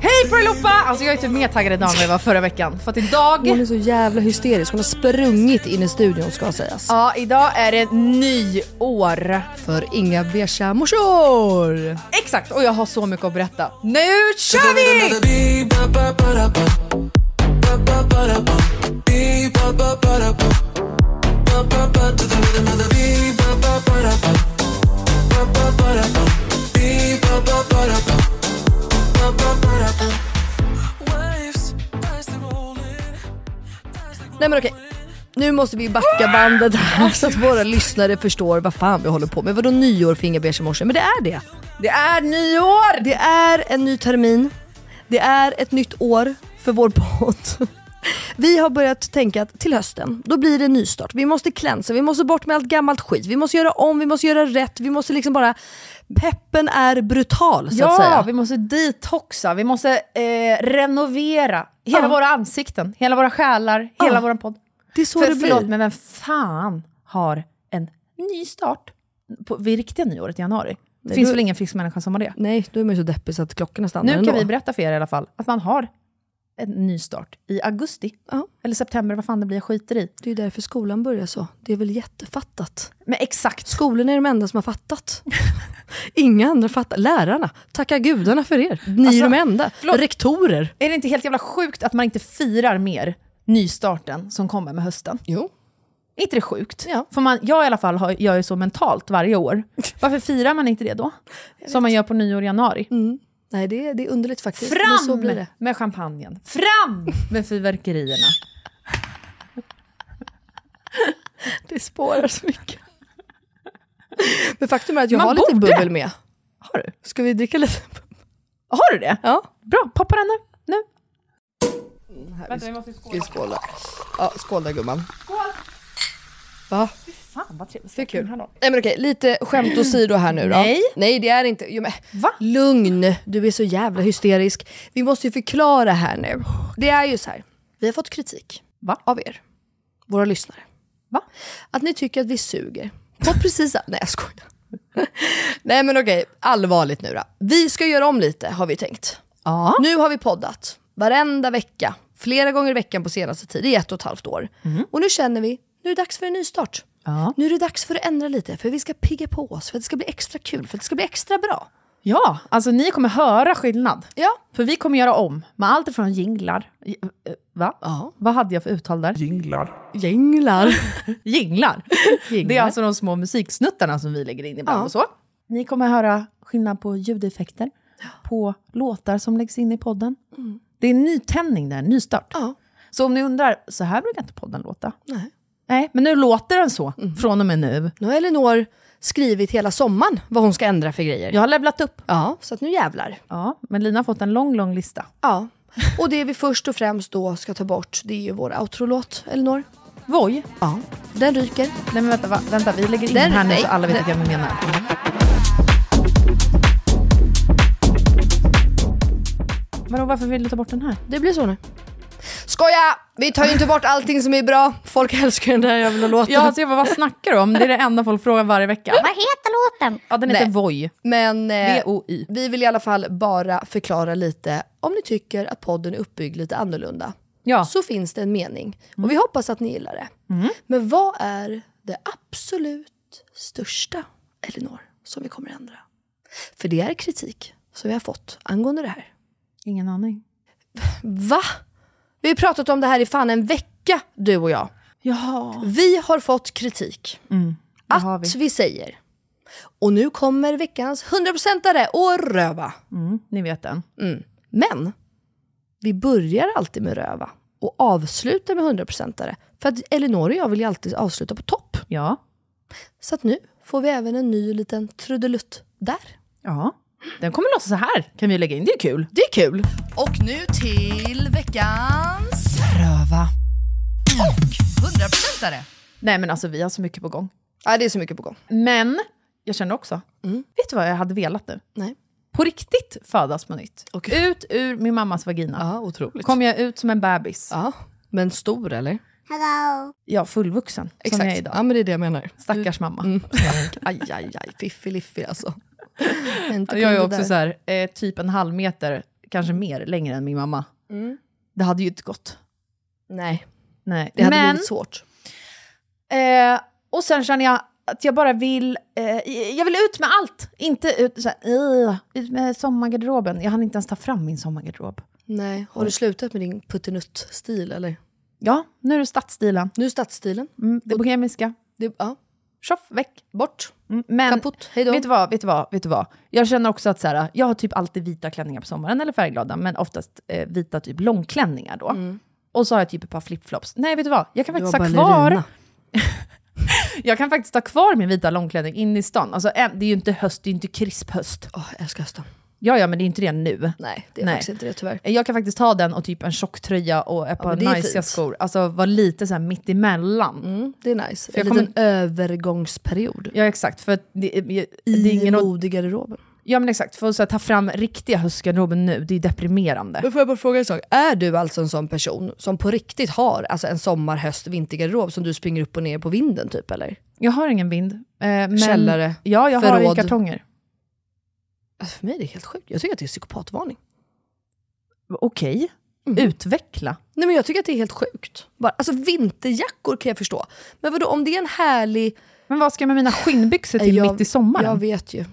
Hej på er allihopa! Alltså jag är typ mer taggad idag än vad jag var förra veckan. För att idag... Hon är så jävla hysterisk. Hon har sprungit in i studion ska sägas. Ja, idag är det nyår. För inga beiga morsor! Exakt, och jag har så mycket att berätta. Nu kör vi! Nej men okej. Nu måste vi backa bandet här så att våra lyssnare förstår vad fan vi håller på med. Vadå nyår för inga beiga morsor? Men det är det. Det är nyår! Det är en ny termin. Det är ett nytt år för vår podd. Vi har börjat tänka att till hösten, då blir det nystart. Vi måste klänsa, vi måste bort med allt gammalt skit. Vi måste göra om, vi måste göra rätt. Vi måste liksom bara... Peppen är brutal så ja, att säga. vi måste detoxa, vi måste eh, renovera hela Ja. våra ansikten, hela våra själar, hela Ja. våran podd. Det är så För, det blir. förlåt, men vem fan har en ny start på, vid riktiga nyåret i januari? Det finns du- väl ingen frisk människa som har det? Nej, då är man ju så deppig så att klockorna stannar Nu ändå. kan vi berätta för er i alla fall att man har en ny start i augusti. Ja. Eller september, vad fan det blir, jag skiter i. Det är ju därför skolan börjar så. Det är väl jättefattat. Men exakt. Skolorna är de enda som har fattat. Inga andra fattar. Lärarna, tacka gudarna för er. Ni är Alltså, de enda. förlåt. Rektorer. Är det inte helt jävla sjukt att man inte firar mer nystarten som kommer med hösten? Jo. Är inte det sjukt? Ja. För man, jag i alla fall har, gör ju så mentalt varje år. Varför firar man inte det då? Som man gör på nyår i januari. Nej, det är, det är underligt faktiskt. Men Fram så blir det. med champagnen! Fram med fyrverkerierna! Det spårar så mycket. Men faktum är att jag Man har lite borde. bubbel med. Har du? Ska vi dricka lite? Har du det? Ja. Bra, poppa den nu. nu. Här, Vänta, vi, vi måste vi skåla. Ja, skål där gumman. Skål! Va? Fan vad trevligt. Det är kul. Nej men okej, lite skämt åsido här nu då. Nej. Nej det är inte. Jo, men, Va? Lugn, du är så jävla hysterisk. Vi måste ju förklara här nu. Det är ju så här. vi har fått kritik Va? av er, våra lyssnare. Va? Att ni tycker att vi suger. På precis Nej jag skojar. Nej men okej, allvarligt nu då. Vi ska göra om lite har vi tänkt. Ja. Nu har vi poddat varenda vecka, flera gånger i veckan på senaste tid, i ett och ett halvt år. Och nu känner vi, nu är det dags för en ny start. Ja. Nu är det dags för att ändra lite, för vi ska pigga på oss, för att det ska bli extra kul, för att det ska bli extra bra. ja, alltså ni kommer höra skillnad. Ja. För vi kommer göra om med allt ifrån jinglar. Eh, Va? Ja. Vad hade jag för uttal där? Jinglar. Jinglar. Jinglar. Jinglar. Det är alltså de små musiksnuttarna som vi lägger in ibland Ja. och så. Ni kommer höra skillnad på ljudeffekter, på låtar som läggs in i podden. Det är en nytändning där, en nystart. Ja. Så om ni undrar, så här brukar inte podden låta. Nej. Nej, men nu låter den så från och med nu. Nu har Elinor skrivit hela sommaren vad hon ska ändra för grejer. Jag har levlat upp. Ja, så att nu jävlar. Ja, men Lina har fått en lång, lång lista. Ja. Och det vi först och främst då ska ta bort, det är ju vår outro-låt, Elinor. Voj. Ja. Den ryker. Nej men vänta, va? vänta, vi lägger in Den- här nu så alla vet den- vilka vi menar. Vadå, varför vill du ta bort den här? Det blir så nu. Skoja! Vi tar ju inte bort allting som är bra. Folk älskar den där jävla låten. Ja, alltså jag bara, vad snackar du om? Det är det enda folk frågar varje vecka. Vad heter låten? Ja, den heter Nej. Voi. Men eh, vi vill i alla fall bara förklara lite om ni tycker att podden är uppbyggd lite annorlunda. Ja. Så finns det en mening. Och vi hoppas att ni gillar det. Men vad är det absolut största, Elinor, som vi kommer ändra? För det är kritik som vi har fått angående det här. Ingen aning. Va? Vi har pratat om det här i fan en vecka, du och jag. Ja. Vi har fått kritik. har att vi. vi. säger. Och nu kommer veckans 100%are och röva. Mm, ni vet den. Men vi börjar alltid med röva och avslutar med 100%are. För att Elinor och jag vill ju alltid avsluta på topp. Ja. Så att nu får vi även en ny liten trudelutt där. Ja. Den kommer låta så här, kan vi lägga in. Det är kul. Det är kul. Och nu till veckans röva. Och 100%are. Nej men alltså vi har så mycket på gång. Ja, det är så mycket på gång. Men jag känner också, vet du vad jag hade velat nu? Nej. På riktigt födas på nytt. Okej. Ut ur min mammas vagina. Ja, otroligt. Kom jag ut som en bebis. Ja, men stor eller? Hello. Ja, fullvuxen som Exakt. jag är idag. Ja men det är det jag menar. Stackars mamma. Mm. Aj, aj, aj. Fiffi-liffi alltså. Jag är också så här, eh, typ en halv meter, kanske mer, längre än min mamma. Mm. Det hade ju inte gått. Nej, Nej. det hade Men, blivit svårt. eh, och sen känner jag att jag bara vill, eh, jag vill ut med allt. Inte ut, så här, "Ugh", ut med sommargarderoben. Jag hann inte ens ta fram min sommargarderob. Nej, har du slutat med din puttinutt-stil eller? Ja, nu är det stadsstilen. Nu är stadsstilen. Mm, det bohemiska. Det, ja, Tjoff, väck. bort. Mm, Men Kaputt. Hej då. vet du, vad, vet, du vad, vet du vad? Jag känner också att så här, jag har typ alltid vita klänningar på sommaren, eller färgglada, men oftast eh, vita typ långklänningar då. Och så har jag typ ett par flipflops. Nej, vet du vad? Jag kan faktiskt ha kvar, jag kan faktiskt ha kvar min vita långklänning inne i stan. Alltså, eh, det är ju inte höst, det är ju inte krisphöst. Åh, jag älskar hösten. Ja, ja, men det är inte det nu. Nej, det är Nej. faktiskt inte det tyvärr. Jag kan faktiskt ha den och typ en tjocktröja och ett par det najsiga fint. skor. Alltså vara lite så här mitt emellan. Mm, det är nice. För En liten övergångsperiod. Ja, exakt. För att det, det är I ingen... modegarderoben. Ja, men exakt. För att ta fram riktiga höstgarderoben nu, det är deprimerande. Men får jag bara fråga en sak? Är du alltså en sån person som på riktigt har alltså en sommar, höst, vintergarderob som du springer upp och ner på vinden typ eller? Jag har ingen vind. Eh, men, Källare, Ja, jag har förråd. i kartonger. Alltså för mig är det helt sjukt. Jag tycker att det är psykopatvarning. Okej, Mm. utveckla. Nej men jag tycker att det är helt sjukt. Bara, alltså vinterjackor kan jag förstå. Men vadå om det är en härlig... Men vad ska jag med mina skinnbyxor till Jag- mitt i sommaren? Jag vet ju.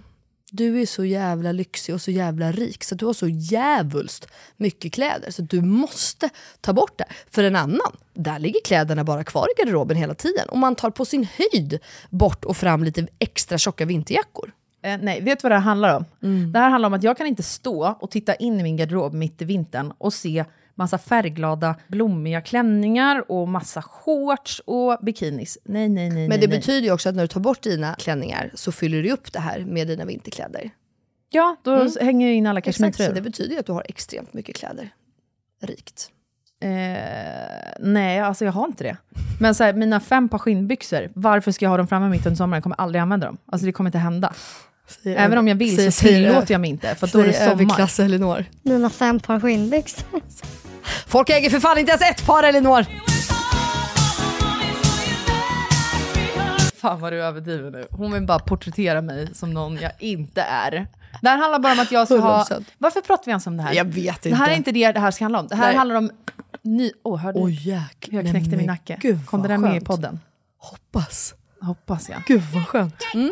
Du är så jävla lyxig och så jävla rik så du har så jävulst mycket kläder så du måste ta bort det. För en annan, där ligger kläderna bara kvar i garderoben hela tiden och man tar på sin höjd bort och fram lite extra tjocka vinterjackor. Eh, nej, vet du vad det här handlar om? Mm. Det här handlar om att jag kan inte stå och titta in i min garderob mitt i vintern och se massa färgglada blommiga klänningar och massa shorts och bikinis. Nej, nej, nej. Men det nej. betyder ju också att när du tar bort dina klänningar så fyller du upp det här med dina vinterkläder. Ja, då hänger jag in alla Exakt, så kashmirtröjor. det betyder ju att du har extremt mycket kläder. Rikt. Eh, nej, alltså jag har inte det. Men så här, mina fem par skinnbyxor, varför ska jag ha dem framme mitt under sommaren? Jag kommer aldrig använda dem. Alltså det kommer inte hända. Även om jag vill så tillåter jag mig inte, för då är det sommar. överklass Elinor. Mina fem par skinnbyxor. Folk äger för fan inte ens ett par Elinor! Fan vad du överdriver nu. Hon vill bara porträttera mig som någon jag inte är. Det här handlar bara om att jag ska ha... 100%. Varför pratar vi ens om det här? Jag vet Det här är inte. inte det det här ska handla om. Det här Nej. handlar om... Ny... Åh, hörde du? Jäklar. jag knäckte Nej, min nacke. Gud, Kom det där med i skönt. podden? Hoppas. Hoppas jag. Gud vad skönt. Hey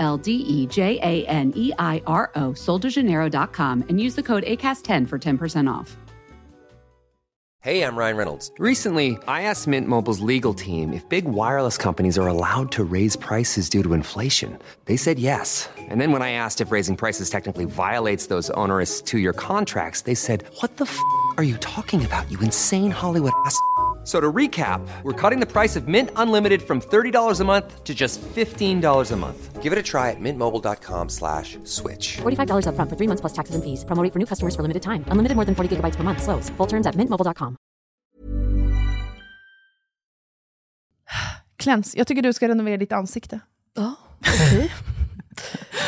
L D E J A N E I R O, soldejaneiro.com, and use the code ACAST10 for 10% off. Hey, I'm Ryan Reynolds. Recently, I asked Mint Mobile's legal team if big wireless companies are allowed to raise prices due to inflation. They said yes. And then when I asked if raising prices technically violates those onerous two year contracts, they said, What the f are you talking about, you insane Hollywood ass? F- So to recap, we're cutting the price of Mint Unlimited from $30 a month to just $15 a month. Give it a try at mintmobile.com slash switch. $45 upfront for three months plus taxes and fees. Promo for new customers for limited time. Unlimited more than 40 gigabytes per month. Slows. Full terms at mintmobile.com. Kläns, jag tycker du ska renovera ditt ansikte. Ja, okej.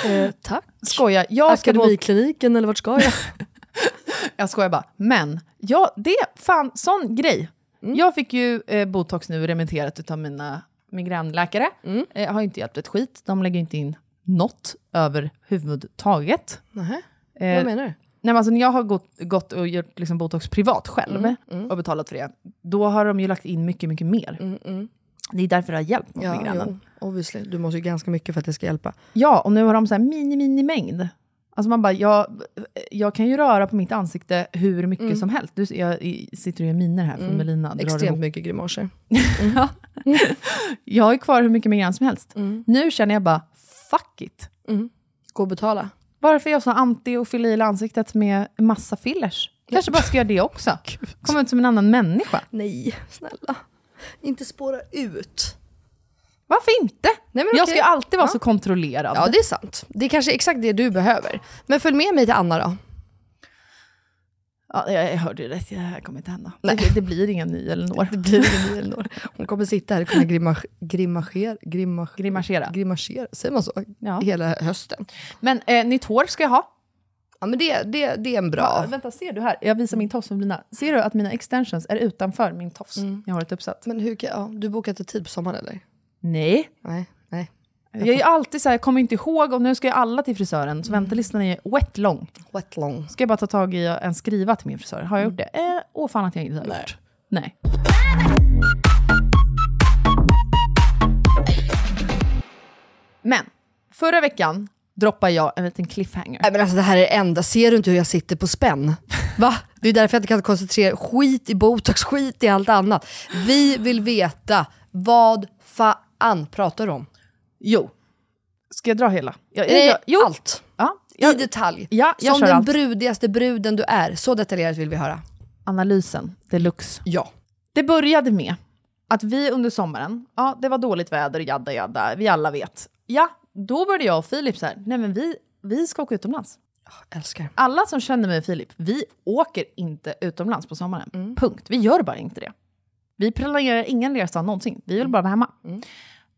eh, tack. Skoja, jag ska gå... Akademikliniken eller vart ska jag? Jag skojar bara. Men, ja, det är fan sån grej. Mm. Jag fick ju eh, botox nu remitterat av mina migränläkare. Mm. Eh, har inte hjälpt ett skit. De lägger inte in något överhuvudtaget. Nähä, Eh, vad menar du? Nej, men alltså, när jag har gått, gått och gjort liksom botox privat själv Mm, och betalat för det, då har de ju lagt in mycket, mycket mer. Det är därför det har hjälpt mot Ja, migränen. jo, obviously. Du måste ju ganska mycket för att det ska hjälpa. Ja, och nu har de så här mini, mini mängd. Alltså man bara, jag, jag kan ju röra på mitt ansikte hur mycket Mm. som helst. Du, jag i- sitter och gör miner här från Melina. drar Extremt ihop. mycket grimaser. Jag har ju kvar hur mycket migrän som helst. Mm. Nu känner jag bara, fuck it. Gå och betala. Varför är jag så anti att fylla i ansiktet med massa fillers? Kanske bara ska göra det också. Komma ut som en annan människa. Nej, snälla. Inte spåra ut. Varför inte? Nej, jag okej. ska ju alltid vara Ja. så kontrollerad. Ja, det är sant. Det är kanske exakt det du behöver. Men följ med mig till Anna då. Ja, jag, hörde ju rätt, det här kommer inte hända. Nej. Det, det blir ingen ny Elinor. Det blir ingen ny Elinor. Hon kommer sitta här och kunna grimas, grimasera, grimas, Grimasera. grimasera, säger man så? Ja. Hela hösten. Men eh, nytt hår ska jag ha. Ja men det, det, det är en bra... Ja, vänta, ser du här? Jag visar min tofs Lina. Ser du att mina extensions är utanför min tofs? Jag har ett uppsatt. Men hur kan, ja, du bokat tid på sommaren eller? Nej. Nej, nej. Jag är alltid så här, jag kommer inte ihåg och nu ska ju alla till frisören, så väntelistan är wet lång. Wet long. Ska jag bara ta tag i en skriva till min frisör? Har jag gjort det? Eh, åh fan att jag inte har Nej. gjort. Nej. Men, förra veckan droppade jag en liten cliffhanger. Nej men alltså det här är det enda, ser du inte hur jag sitter på spänn? Va? Det är därför jag inte kan koncentrera, skit i botox, skit i allt annat. Vi vill veta, vad fan pratar du om? Jo. Ska jag dra hela? Jag, Nej, jag, jo. allt. Ja, I jag, detalj. Ja, jag Som den allt. brudigaste bruden du är. Så detaljerat vill vi höra. analysen deluxe. Ja. Det började med att vi under sommaren, ja det var dåligt väder, jadda jadda, vi alla vet. Ja, då började jag och Filip så här, nej men vi, vi ska åka utomlands. Älskar. Alla som känner mig och Filip, vi åker inte utomlands på sommaren. Mm. Punkt. Vi gör bara inte det. Vi planerar ingen resa någonsin. Vi vill bara vara hemma. Mm.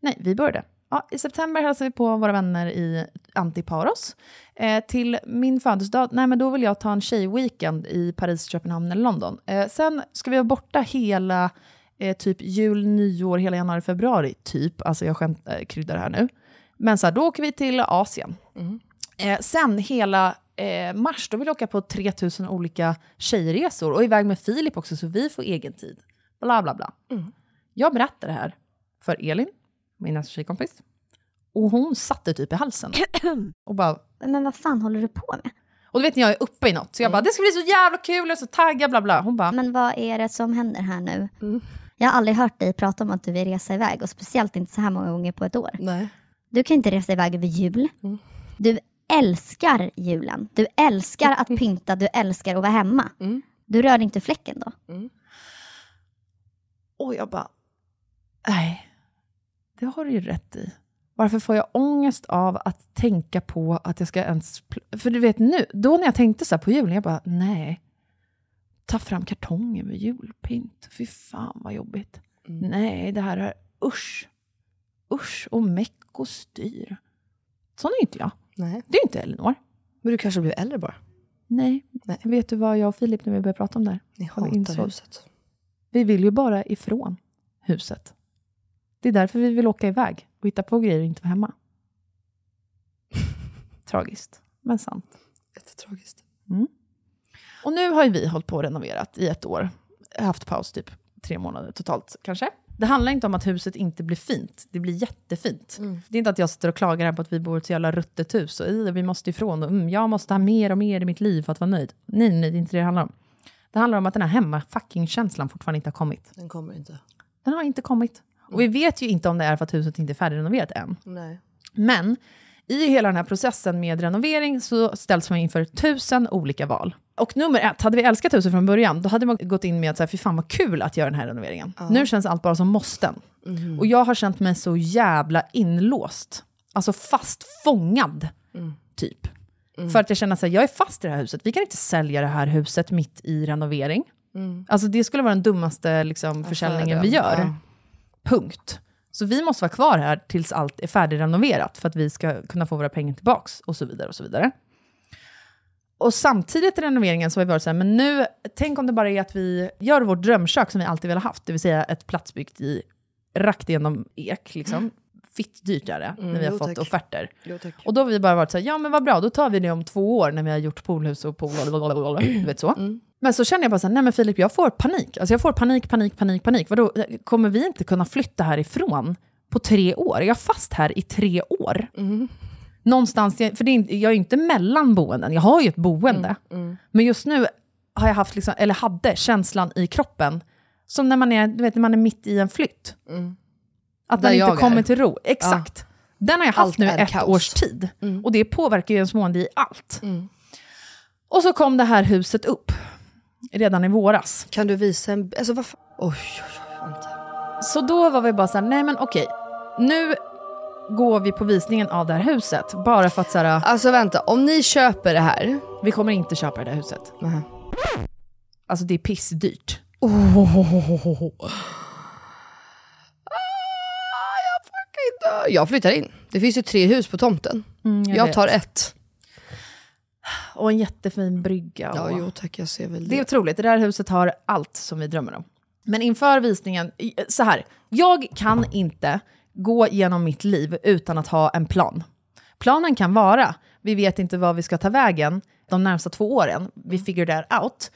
Nej, vi började. Ja, I september hälsade vi på våra vänner i Antiparos. Eh, till min födelsedag, nej men då vill jag ta en tjejweekend i Paris, Köpenhamn eller London. Eh, sen ska vi vara borta hela eh, typ jul, nyår, hela januari, februari, typ. Alltså jag skämt, eh, kryddar här nu. Men så här, då åker vi till Asien. Eh, sen hela eh, mars, då vill jag åka på 3000 olika tjejresor och iväg med Filip också, så vi får egen tid. Bla, bla, bla. Jag berättar det här för Elin, min nästa tjejkompis. Och hon satte typ i halsen. Och bara, Men vad fan håller du på med? och du vet när jag är uppe i något, så jag bara det ska bli så jävla kul, jag är så taggad, bla bla. Hon bara, Men vad är det som händer här nu? Jag har aldrig hört dig prata om att du vill resa iväg och speciellt inte så här många gånger på ett år. Nej. Du kan inte resa iväg över jul. Du älskar julen. Du älskar att pynta, du älskar att vara hemma. Du rör inte fläcken då? och jag bara, nej, det har du ju rätt i. Varför får jag ångest av att tänka på att jag ska ens... För du vet nu, då när jag tänkte så på julen, jag bara, nej. Ta fram kartongen med julpynt. Fy fan vad jobbigt. Nej, det här är usch. Usch och meck och styr. Sån är inte jag. Nej. Det är inte Elinor. Men du kanske blir äldre bara. Nej. Nej. Vet du vad jag och Filip, när vi började prata om det här? Ni vi hatar insåg? huset. Vi vill ju bara ifrån huset. Det är därför vi vill åka iväg och hitta på grejer och inte vara hemma. Tragiskt, men sant. Jättetragiskt. Och nu har ju vi hållit på och renoverat i ett år. Haft paus typ tre månader totalt kanske. Det handlar inte om att huset inte blir fint. Det blir jättefint. Det är inte att jag sitter och klagar här på att vi bor i ett så jävla ruttet hus och "Ih, vi måste ifrån och mm, jag måste ha mer och mer i mitt liv för att vara nöjd. Nej, nej, det är inte det det handlar om. Det handlar om att den här hemma-fucking-känslan fortfarande inte har kommit. Den kommer inte. Den har inte kommit. Och vi vet ju inte om det är för att huset inte är färdigrenoverat än. Nej. Men i hela den här processen med renovering så ställs man inför tusen olika val. Och nummer ett, hade vi älskat huset från början, då hade man gått in med att säga, fy fan vad kul att göra den här renoveringen. Nu känns allt bara som måsten. Och jag har känt mig så jävla inlåst. Alltså fastfångad, typ. För att jag känner att jag är fast i det här huset. Vi kan inte sälja det här huset mitt i renovering. Alltså det skulle vara den dummaste liksom, försäljningen vi gör. Ja. Punkt. Så vi måste vara kvar här tills allt är färdigrenoverat för att vi ska kunna få våra pengar tillbaks och så vidare. Och så vidare. Och samtidigt i renoveringen så har vi varit så här, men nu, tänk om det bara är att vi gör vårt drömkök som vi alltid velat haft, det vill säga ett platsbyggt i rakt igenom ek. Liksom. Fitt dyrt är det, när vi har jo, fått tack. offerter. Jo. Och då har vi bara varit så här, ja men vad bra, då tar vi det om två år när vi har gjort poolhus och pool, du vet så. Men så känner jag bara så här, nej men Filip, jag får panik. Alltså jag får panik, panik, panik, panik. Vadå, kommer vi inte kunna flytta härifrån på tre år? Är jag fast här i tre år? Någonstans, för det är jag är ju inte mellan boenden, jag har ju ett boende. Men just nu har jag haft, liksom, eller hade, känslan i kroppen, som när man är, du vet, när man är mitt i en flytt. Att Där man inte är. kommer till ro. Exakt. Den har jag haft Allt nu är ett kaos. Mm. års tid. Och det påverkar ju ens mående i allt. Och så kom det här huset upp redan i våras. Kan du visa en... Alltså vad fan? Oj, oj, oj, vänta. Så då var vi bara så här, nej men okej, nu går vi på visningen av det här huset. Bara för att så här, Alltså vänta, om ni köper det här... vi kommer inte köpa det där huset. Mhm. Alltså det är pissdyrt. Jag flyttar in. Det finns ju tre hus på tomten. Mm, jag jag vet. tar ett. Och en jättefin brygga. Och... Ja, jo tack, jag ser väl Det är det. otroligt, det där huset har allt som vi drömmer om. Men inför visningen, så här, jag kan inte gå genom mitt liv utan att ha en plan. Planen kan vara, vi vet inte vad vi ska ta vägen de närmsta två åren, vi figure that out.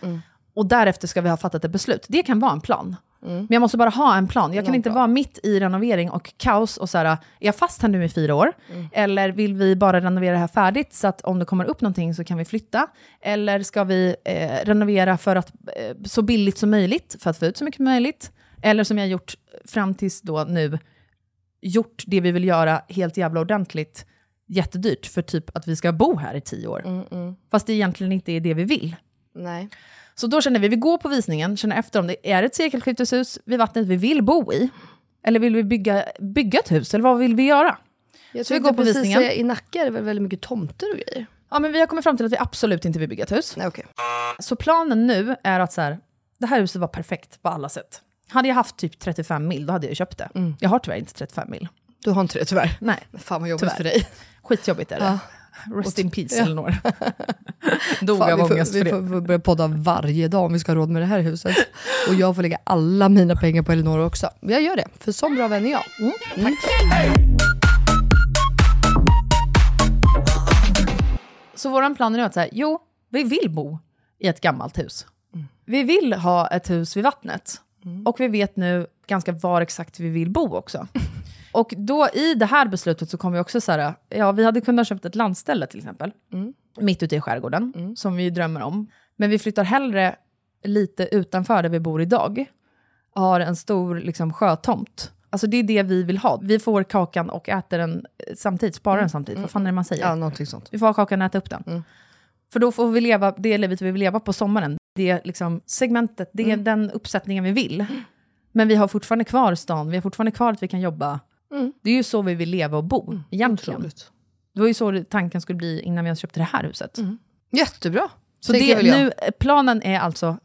Och därefter ska vi ha fattat ett beslut. Det kan vara en plan. Men jag måste bara ha en plan. Jag kan inte vara mitt i renovering och kaos och så här, är jag fast här nu i fyra år? Eller vill vi bara renovera det här färdigt så att om det kommer upp någonting så kan vi flytta? Eller ska vi eh, renovera för att eh, så billigt som möjligt, för att få ut så mycket som möjligt? Eller som jag gjort fram tills då nu, gjort det vi vill göra helt jävla ordentligt, jättedyrt för typ att vi ska bo här i tio år. Fast det egentligen inte är det vi vill. Nej. Så då känner vi, vi går på visningen, känner efter om det är ett sekelskifteshus vid vattnet vi vill bo i. Eller vill vi bygga, bygga ett hus, eller vad vill vi göra? Jag Så vi går på precis visningen. I Nacka är det väl väldigt mycket tomter och grejer? Ja, men vi har kommit fram till att vi absolut inte vill bygga ett hus. Nej, okej. Så planen nu är att så här, det här huset var perfekt på alla sätt. Hade jag haft typ 35 mil, då hade jag köpt det. Jag har tyvärr inte 35 mil. Du har inte det tyvärr. Nej, fan vad jobbigt Tyvärr. för dig. skitjobbigt är det. Ja. Rest in peace, Ja. Elinor. Dog Fan, av vi, ångest får, för vi det. får börja podda varje dag om vi ska ha råd med det här huset. Och jag får lägga alla mina pengar på Elinor också. Jag gör det, för sån bra vän är jag. Mm. Så vår plan är att säga, jo, vi vill bo i ett gammalt hus. Vi vill ha ett hus vid vattnet. Och vi vet nu ganska var exakt vi vill bo också. Och då i det här beslutet så kommer vi också så här, ja vi hade kunnat köpt ett landställe till exempel. Mitt ute i skärgården, som vi drömmer om. Men vi flyttar hellre lite utanför där vi bor idag. Har en stor liksom, sjötomt. Alltså det är det vi vill ha. Vi får kakan och äter den eh, samtidigt, sparar den samtidigt. Vad fan är det man säger? Ja, någonting sånt. Vi får ha kakan och äta upp den. Mm. För då får vi leva det livet vi vill leva på sommaren. Det är liksom segmentet, det är Mm. den uppsättningen vi vill. Men vi har fortfarande kvar stan, vi har fortfarande kvar att vi kan jobba. Mm. Det är ju så vi vill leva och bo, egentligen. Otroligt. Det var ju så tanken skulle bli innan vi ens köpte det här huset. Jättebra. Så Mm. Det, nu, planen är alltså,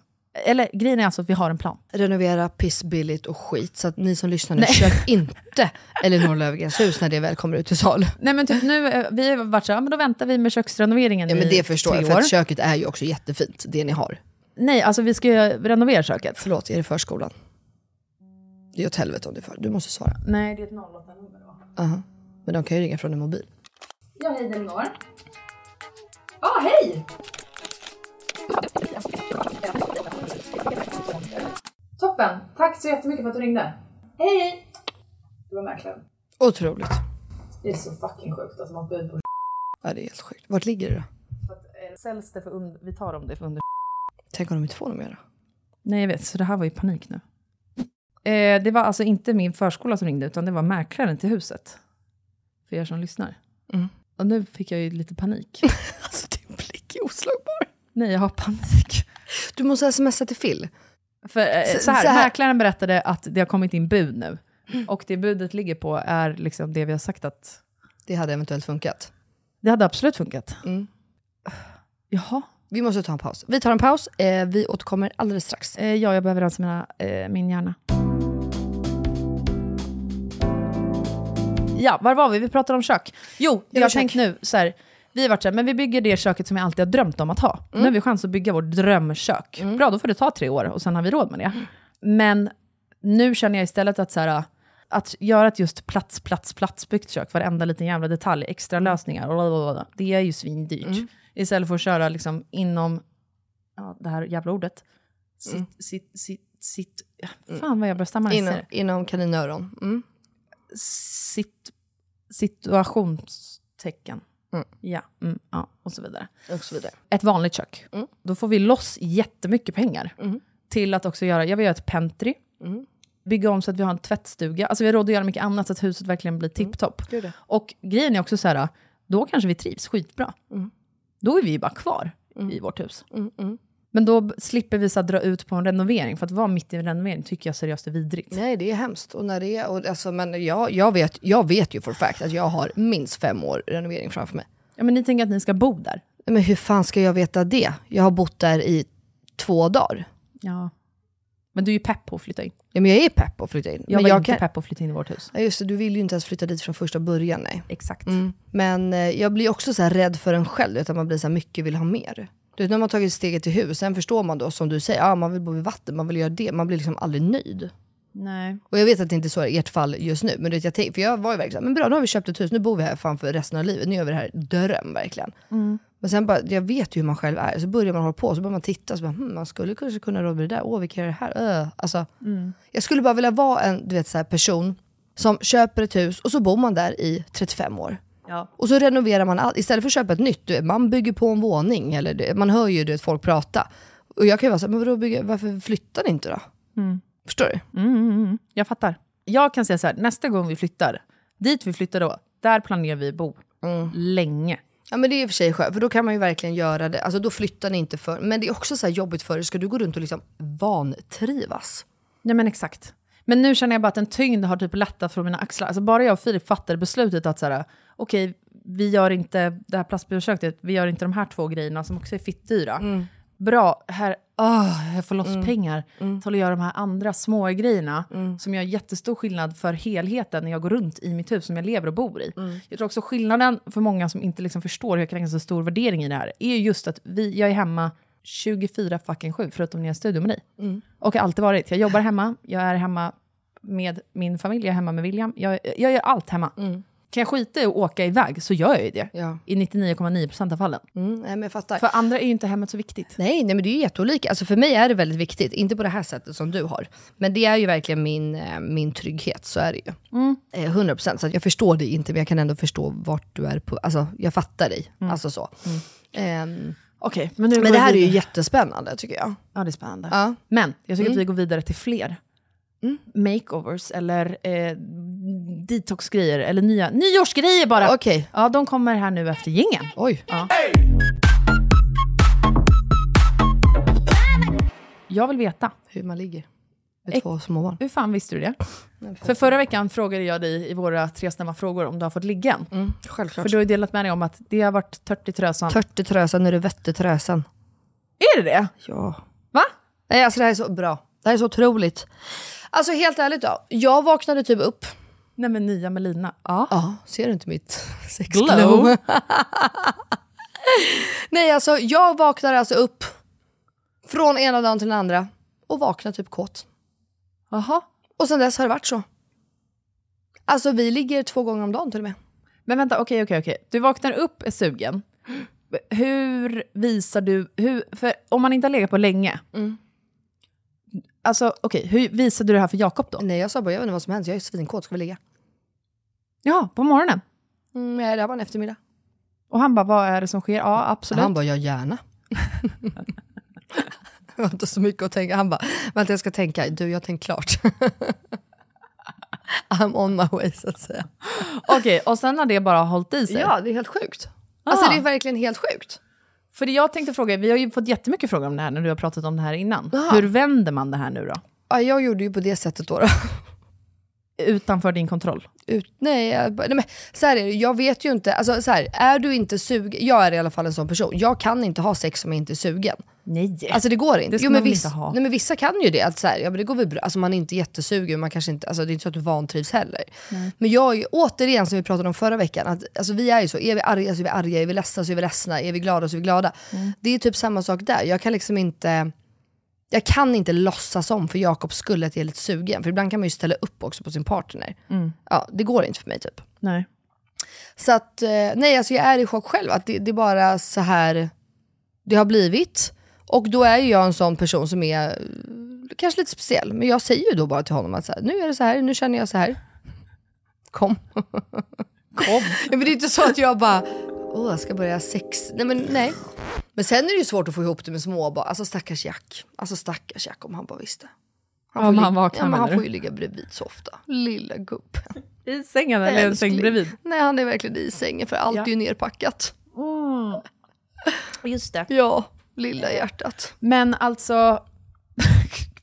eller grejen är alltså att vi har en plan. Renovera pissbilligt och skit. Så att ni som lyssnar nu, köp inte Elinor Löfgrens hus när det väl kommer ut till salu. Nej men typ nu, eh, vi har varit så här, ja, men då väntar vi med köksrenoveringen Ja, men i det förstår tre jag, för att köket är ju också jättefint, det ni har. Nej, alltså vi ska ju renovera köket. Förlåt, är det förskolan? Det är åt helvete om det är för. Du måste svara. Nej, det är ett 08-nummer då. Aha. Men de kan ju ringa från en mobil. Ja, hej Elinor. Ja, ah, hej! Toppen! Tack så jättemycket för att du ringde. Hej, hej! Det var mäklaren. Otroligt. Det är så fucking sjukt att man bud på Ja, det är helt sjukt. Vart ligger det då? för att eh, säljs det för under, vi tar om det för under Tänk om de inte får något mer Nej, jag vet, så det här var ju panik nu. Eh, det var alltså inte min förskola som ringde, utan det var mäklaren till huset. För er som lyssnar. Mm. Och nu fick jag ju lite panik. Alltså din blick är oslagbar. Nej, jag har panik. Du måste smsa till Phil. För, eh, Så- så här, så här- mäklaren berättade att det har kommit in bud nu. Och det budet ligger på är liksom det vi har sagt att Det hade eventuellt funkat. det hade absolut funkat. Mm. Jaha. Vi måste ta en paus. Vi tar en paus. Eh, vi återkommer alldeles strax. Eh, ja, jag behöver rensa mina, eh, min hjärna. Ja, var var vi? Vi pratade om kök. Jo, jag har tänkt nu så här. Vi har varit så här, men vi bygger det köket som jag alltid har drömt om att ha. Nu har vi chans att bygga vårt drömkök. Bra, då får det ta tre år och sen har vi råd med det. Men nu känner jag istället att så här, att göra ett just plats, plats, platsbyggt kök, varenda liten jävla detalj, extra lösningar, blablabla, det är ju svindyrt. Istället för att köra liksom inom, ja, det här jävla ordet, sitt, sitt, sitt, sitt, fan vad jag börjar stamma Inom, inom kaninöron. Mm. Sitt, situationstecken. Mm. Ja, mm, ja, och så vidare. Och så vidare. Ett vanligt kök. Mm. Då får vi loss jättemycket pengar. Mm. Till att också göra, jag vill göra ett pentry. Mm. bygga om så att vi har en tvättstuga. Alltså vi har råd att göra mycket annat så att huset verkligen blir tipptopp. Gör det. Och grejen är också så här, då kanske vi trivs skitbra. Då är vi ju bara kvar i vårt hus. Men då slipper vi så dra ut på en renovering, för att vara mitt i en renovering tycker jag seriöst är vidrigt. Nej, det är hemskt. Och när det är, och alltså, men jag, jag, vet, jag vet ju for fact att jag har minst fem år renovering framför mig. Ja, men ni tänker att ni ska bo där? Men hur fan ska jag veta det? Jag har bott där i två dagar. Ja. Men du är ju pepp på att flytta in. Ja, men jag är pepp på att flytta in. Jag men var jag inte kan... pepp på att flytta in i vårt hus. Ja, just det, du vill ju inte ens flytta dit från första början. Nej. Exakt. Men eh, jag blir också så här rädd för en själv, att man blir så här mycket vill ha mer. Du när man tagit steget till hus, sen förstår man då som du säger, ja, man vill bo vid vatten, man vill göra det, man blir liksom aldrig nöjd. Nej. Och jag vet att det inte är så i ert fall just nu, men du vet, jag tänk, för jag var ju verkligen såhär, men bra nu har vi köpt ett hus, nu bor vi här fan för resten av livet, nu gör vi det här dröm verkligen. Men sen bara, jag vet ju hur man själv är, så börjar man hålla på, så börjar man titta, så bara, hm, man skulle kanske kunna råda det där, åh vi kan göra det här, öh. alltså, Jag skulle bara vilja vara en du vet, så här, person som köper ett hus och så bor man där i 35 år. Ja. Och så renoverar man allt, istället för att köpa ett nytt, du man bygger på en våning, eller man hör ju du folk prata. Och jag kan ju vara såhär, men vadå, bygga, varför flyttar ni inte då? Förstår du? Mm, mm, mm. Jag fattar. Jag kan säga så här, nästa gång vi flyttar, dit vi flyttar då, där planerar vi bo länge. Ja men det är och för sig skönt, för då kan man ju verkligen göra det. Alltså då flyttar ni inte för, men det är också så här jobbigt för dig, ska du gå runt och liksom vantrivas? Ja men exakt. Men nu känner jag bara att en tyngd har typ lättat från mina axlar. Alltså bara jag och Filip fattade beslutet att så här, okej, vi gör inte det här plastbiobesöket, vi gör inte de här två grejerna som också är fittdyra. Bra, här, åh, jag får loss pengar till att göra de här andra små grejerna som gör jättestor skillnad för helheten när jag går runt i mitt hus som jag lever och bor i. Jag tror också skillnaden för många som inte liksom förstår hur jag kan lägga så stor värdering i det här, är just att vi, jag är hemma 24 fucking 7, förutom när jag är i studio med dig. Och har alltid varit. Jag jobbar hemma, jag är hemma med min familj, jag är hemma med William. Jag, jag gör allt hemma. Kan jag skita i att åka iväg så gör jag ju det. Ja. I 99,9% av fallen. Mm, nej men jag fattar. För andra är ju inte hemmet så viktigt. Nej, nej men det är ju jätteolika. Alltså för mig är det väldigt viktigt, inte på det här sättet som du har. Men det är ju verkligen min, eh, min trygghet, så är det ju. Eh, 100% så att jag förstår dig inte, men jag kan ändå förstå vart du är på, alltså jag fattar dig. Alltså så. Ehm, Okej, men men det vi här är ju jättespännande tycker jag. Ja, det är spännande. Ja. Men jag tycker att vi går vidare till fler. Makeovers eller eh, detoxgrejer eller nya nyårsgrejer bara. Okej. Ja, de kommer här nu efter gingen. Oj. Ja. Jag vill veta, Hur man ligger med två småbarn. hur fan visste du det? För förra veckan frågade jag dig i våra tre snabba frågor om du har fått ligga. Mm, självklart. För du har ju delat med dig om att det har varit tört i trösan. Törte trösan, nu är det vette trösan. Är det det? Ja. Va? Nej, alltså det här är så bra. Det här är så otroligt. Alltså helt ärligt då, jag vaknade typ upp. Nej men nya Melina. Ja. Ja, ser du inte mitt Glow. sexglow? Nej, alltså jag vaknar alltså upp från ena dagen till den andra och vaknar typ kåt. Jaha. Och sen dess har det varit så. Alltså vi ligger två gånger om dagen till och med. Men vänta, okej, okej, okej. Du vaknar upp, är sugen. Hur visar du... Hur, för om man inte har legat på länge. Alltså, okej, hur visade du det här för Jakob då? Nej jag sa bara, jag vet inte vad som händer, jag är svinkåt, ska vi ligga? Ja, på morgonen. Mm, nej, det här var en eftermiddag. Och han bara, vad är det som sker? Ja, absolut. Han bara, ja gärna. det var inte så mycket att tänka. Han bara, vänta jag ska tänka. Du, jag har tänkt klart. I'm on my way så att säga. Okej, och sen har det bara hållit i sig? Ja, det är helt sjukt. Alltså Ah. det är verkligen helt sjukt. För jag tänkte fråga, vi har ju fått jättemycket frågor om det här när du har pratat om det här innan. Aha. Hur vänder man det här nu då? Ja, jag gjorde ju på det sättet då. då. Utanför din kontroll? Ut, nej, jag, nej men, så här är det, jag vet ju inte. Alltså, så här, är du inte sugen, jag är i alla fall en sån person. Jag kan inte ha sex om jag inte är sugen. Nej. Alltså det går inte. Det jo, men viss, inte. Nej, men vissa kan ju det. Att så här, ja, men det går väl bra. Alltså, man är inte jättesugen, man kanske inte, alltså, det är inte så att du vantrivs heller. Men jag återigen som vi pratade om förra veckan, att, alltså, vi är ju så. Är vi arga så är vi arga, är vi ledsna så är vi ledsna, är vi glada så är vi glada. Mm. Det är typ samma sak där. Jag kan liksom inte... Jag kan inte låtsas om för Jakobs skull att jag är lite sugen. För ibland kan man ju ställa upp också på sin partner. Mm. Ja, det går inte för mig typ. Nej. Så att, eh, nej alltså jag är i chock själv. Att det, det är bara så här det har blivit. Och då är ju jag en sån person som är eh, kanske lite speciell. Men jag säger ju då bara till honom att så här, nu är det så här, nu känner jag så här. Kom. Kom. Men det är inte så att jag bara, åh jag ska börja sex. Nej men nej. Men sen är det ju svårt att få ihop det med småbarn. Alltså stackars Jack. Alltså stackars Jack om han bara visste. Han Om får han vaknar, ja, men Han får ju ligga brävid så ofta. Lilla gubben. I sängen eller en säng bredvid? Nej han är verkligen i sängen för allt Ja. är ju nerpackat. Just det. Ja, lilla hjärtat. Men alltså,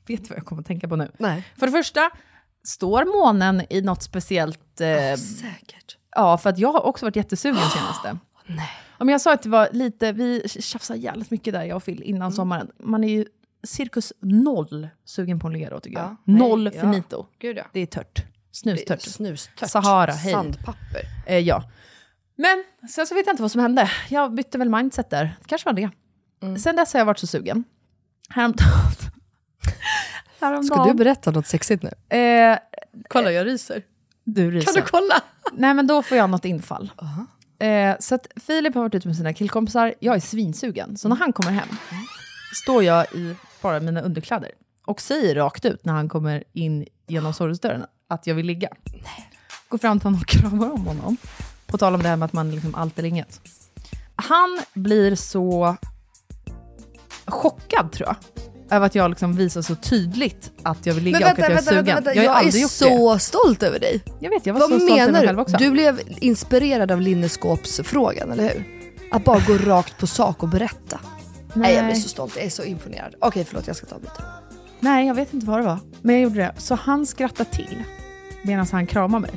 vet du vad jag kommer att tänka på nu? Nej. För det första, står månen i något speciellt... Eh, Säkert. ja, för att jag har också varit jättesugen senaste. Nej. Om jag sa att det var lite, vi tjafsade jävligt mycket där jag och Phil innan sommaren. Man är ju cirkus noll sugen på en lero tycker jag. Ja, nej, noll ja. finito. Gud ja. Det är tört. Snustört. Snustört. Sahara, hej. Sandpapper. Eh, ja. Men sen så vet jag inte vad som hände. Jag bytte väl mindset där. Det kanske var det. Mm. Sen dess har jag varit så sugen. Häromdagen... Häromdagen. Ska du berätta något sexigt nu? Eh, Kolla jag ryser. du ryser. Kan du kolla? Nej men då får jag något infall. Eh, så att Filip har varit ute med sina killkompisar, jag är svinsugen. Så när han kommer hem står jag i bara mina underkläder och säger rakt ut när han kommer in genom sovrumsdörren att jag vill ligga. Går fram till honom och kramar om honom. På tal om det här med att man liksom allt eller inget. Han blir så chockad tror jag. Över att jag liksom visar så tydligt att jag vill ligga Men vänta, och att jag är vänta, sugen. vänta, vänta. Jag Jag, är så stolt över dig. det. Jag vet, jag var Vad så stolt över mig själv du? också. Du blev inspirerad av linneskåpsfrågan, eller hur? Att bara gå rakt på sak och berätta. Nej. jag blir så stolt, jag är så imponerad. Okej förlåt, jag ska ta byta. Nej, jag vet inte vad det var. Men jag gjorde det. Så han skrattade till medan han kramade mig.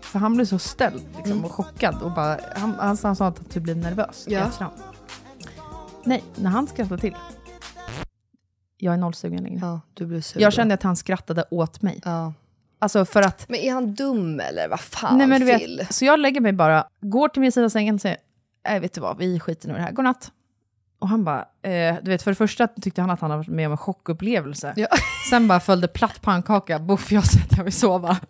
För han blev så ställd liksom, och chockad. Och bara, han, han, han sa att han typ blev nervös Ja. efterhand. Nej, när han skrattade till. Jag är nollsugen längre. Ja, du blev sur Jag då. kände att han skrattade åt mig. Ja. Alltså för att... Men är han dum eller vad fan nej men du Phil? vet, så jag lägger mig bara, går till min sida av sängen och säger, nej vet du vad, vi skiter nu i det här, godnatt. Och han bara, eh, du vet för det första tyckte han att han hade varit med om en chockupplevelse. Ja. Sen bara följde platt pannkaka, boff jag sätter vill sova.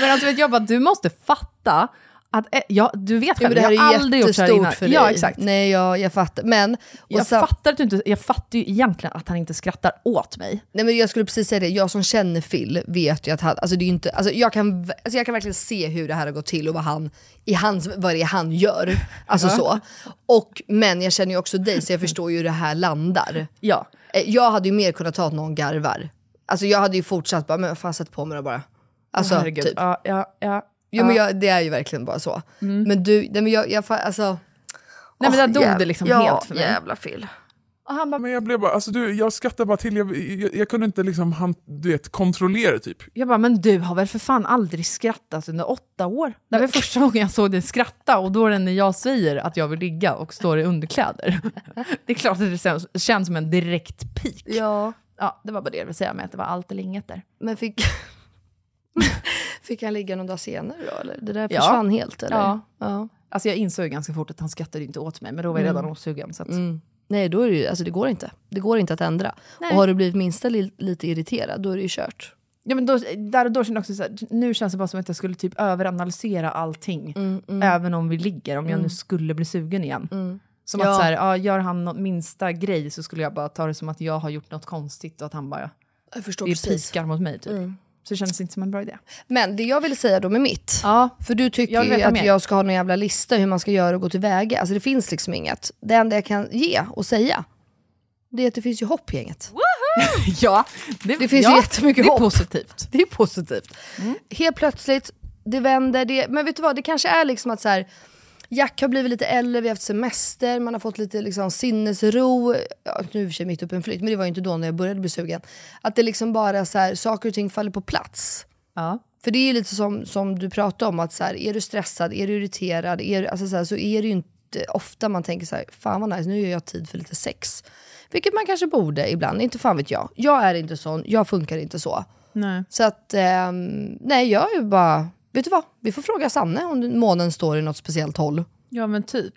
men alltså vet jag bara, du måste fatta att, eh, ja, du vet Ja, själv, men det här jag har aldrig gjort så här innan. för dig. Ja exakt. Nej jag, jag fattar. Men, Jag sen- fattar, att inte, jag fattar ju egentligen att han inte skrattar åt mig. Nej men jag skulle precis säga det, jag som känner Phil vet ju att han, alltså det är inte, alltså jag, kan, alltså jag kan verkligen se hur det här har gått till och vad, han, i hans, vad det är han gör. Alltså så. Och, men jag känner ju också dig så jag förstår ju hur det här landar. Ja. Eh, Jag hade ju mer kunnat ta att någon garvar. Alltså jag hade ju fortsatt bara, men vad fan sätt på mig det bara. Alltså Herregud. typ. Ja, ja, ja. Jo men jag, det är ju verkligen bara så. Men du, nej men jag, jag alltså. Nej men där dog det liksom ja, helt för mig. jävla Phil. Och han bara, Men jag blev bara, alltså du, jag skrattade bara till, jag, jag, jag kunde inte liksom, han, du vet, kontrollera typ. Jag bara, men du har väl för fan aldrig skrattat under åtta år? Det var första gången jag såg dig skratta och då är det när jag säger att jag vill ligga och står i underkläder. Det är klart att det känns, känns som en direkt peak. Ja. Ja, det var bara det jag ville säga med att det var allt eller inget där. Men fick, fick han ligga någon dag senare då eller? Det där Ja. försvann helt eller? Ja. ja. Alltså jag insåg ganska fort att han skrattade inte åt mig, men då var jag redan osugen. Så att, Nej då är det ju, alltså det går inte. Det går inte att ändra. Nej. Och har du blivit minsta li, lite irriterad då är det ju kört. Ja, men då, där och då kände jag också så här, nu känns det bara som att jag skulle typ överanalysera allting. Även om vi ligger, om jag nu skulle bli sugen igen. Som Ja. att så här, ja, gör han något minsta grej så skulle jag bara ta det som att jag har gjort något konstigt och att han bara Jag förstår precis. mot mig. Typ. Så det känns inte som en bra idé. Men det jag ville säga då med mitt. Ja, För du tycker Jag ju att mer. jag ska ha någon jävla lista hur man ska göra och gå tillväga. Alltså det finns liksom inget. Det enda jag kan ge och säga, det är att det finns ju hopp i gänget. ja Det finns ja, ju jättemycket det är hopp. positivt. Det är positivt. Helt plötsligt, det vänder. Det, men vet du vad, det kanske är liksom att så här, Jack har blivit lite äldre, vi har haft semester, man har fått lite liksom sinnesro. Ja, nu är vi mitt uppe i en flytt, men det var ju inte då när jag började bli sugen. Att det liksom bara så här, saker och ting faller på plats. Ja. För det är ju lite som, som du pratade om, att så här, är du stressad, är du irriterad, är, alltså så, här, så är det ju inte ofta man tänker så här, fan vad nice, nu gör jag tid för lite sex. Vilket man kanske borde ibland, inte fan vet jag. Jag är inte sån, jag funkar inte så. Nej. Så att, ehm, nej jag är bara, vet du vad? Vi får fråga Sanne om månen står i något speciellt håll. ja, men typ.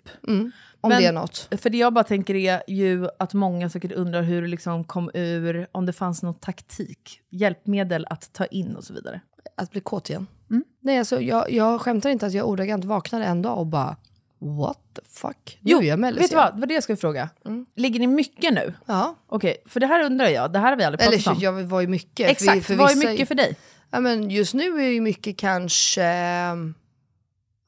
Om Men- det är något. För det jag bara tänker är ju att många säkert undrar hur det liksom kom ur, om det fanns någon taktik, hjälpmedel att ta in och så vidare. Att bli kåt igen. Nej alltså jag, jag skämtar inte att jag ordagrant vaknade en dag och bara, what the fuck? Nu är jag mellis vet du vad? Det var det jag skulle fråga. Ligger ni mycket nu? Ja. Okej, för det här undrar jag, det här har vi aldrig Eller pratat om. jag var ju mycket. Exakt, för vad är mycket för dig? Ja, men just nu är ju mycket kanske,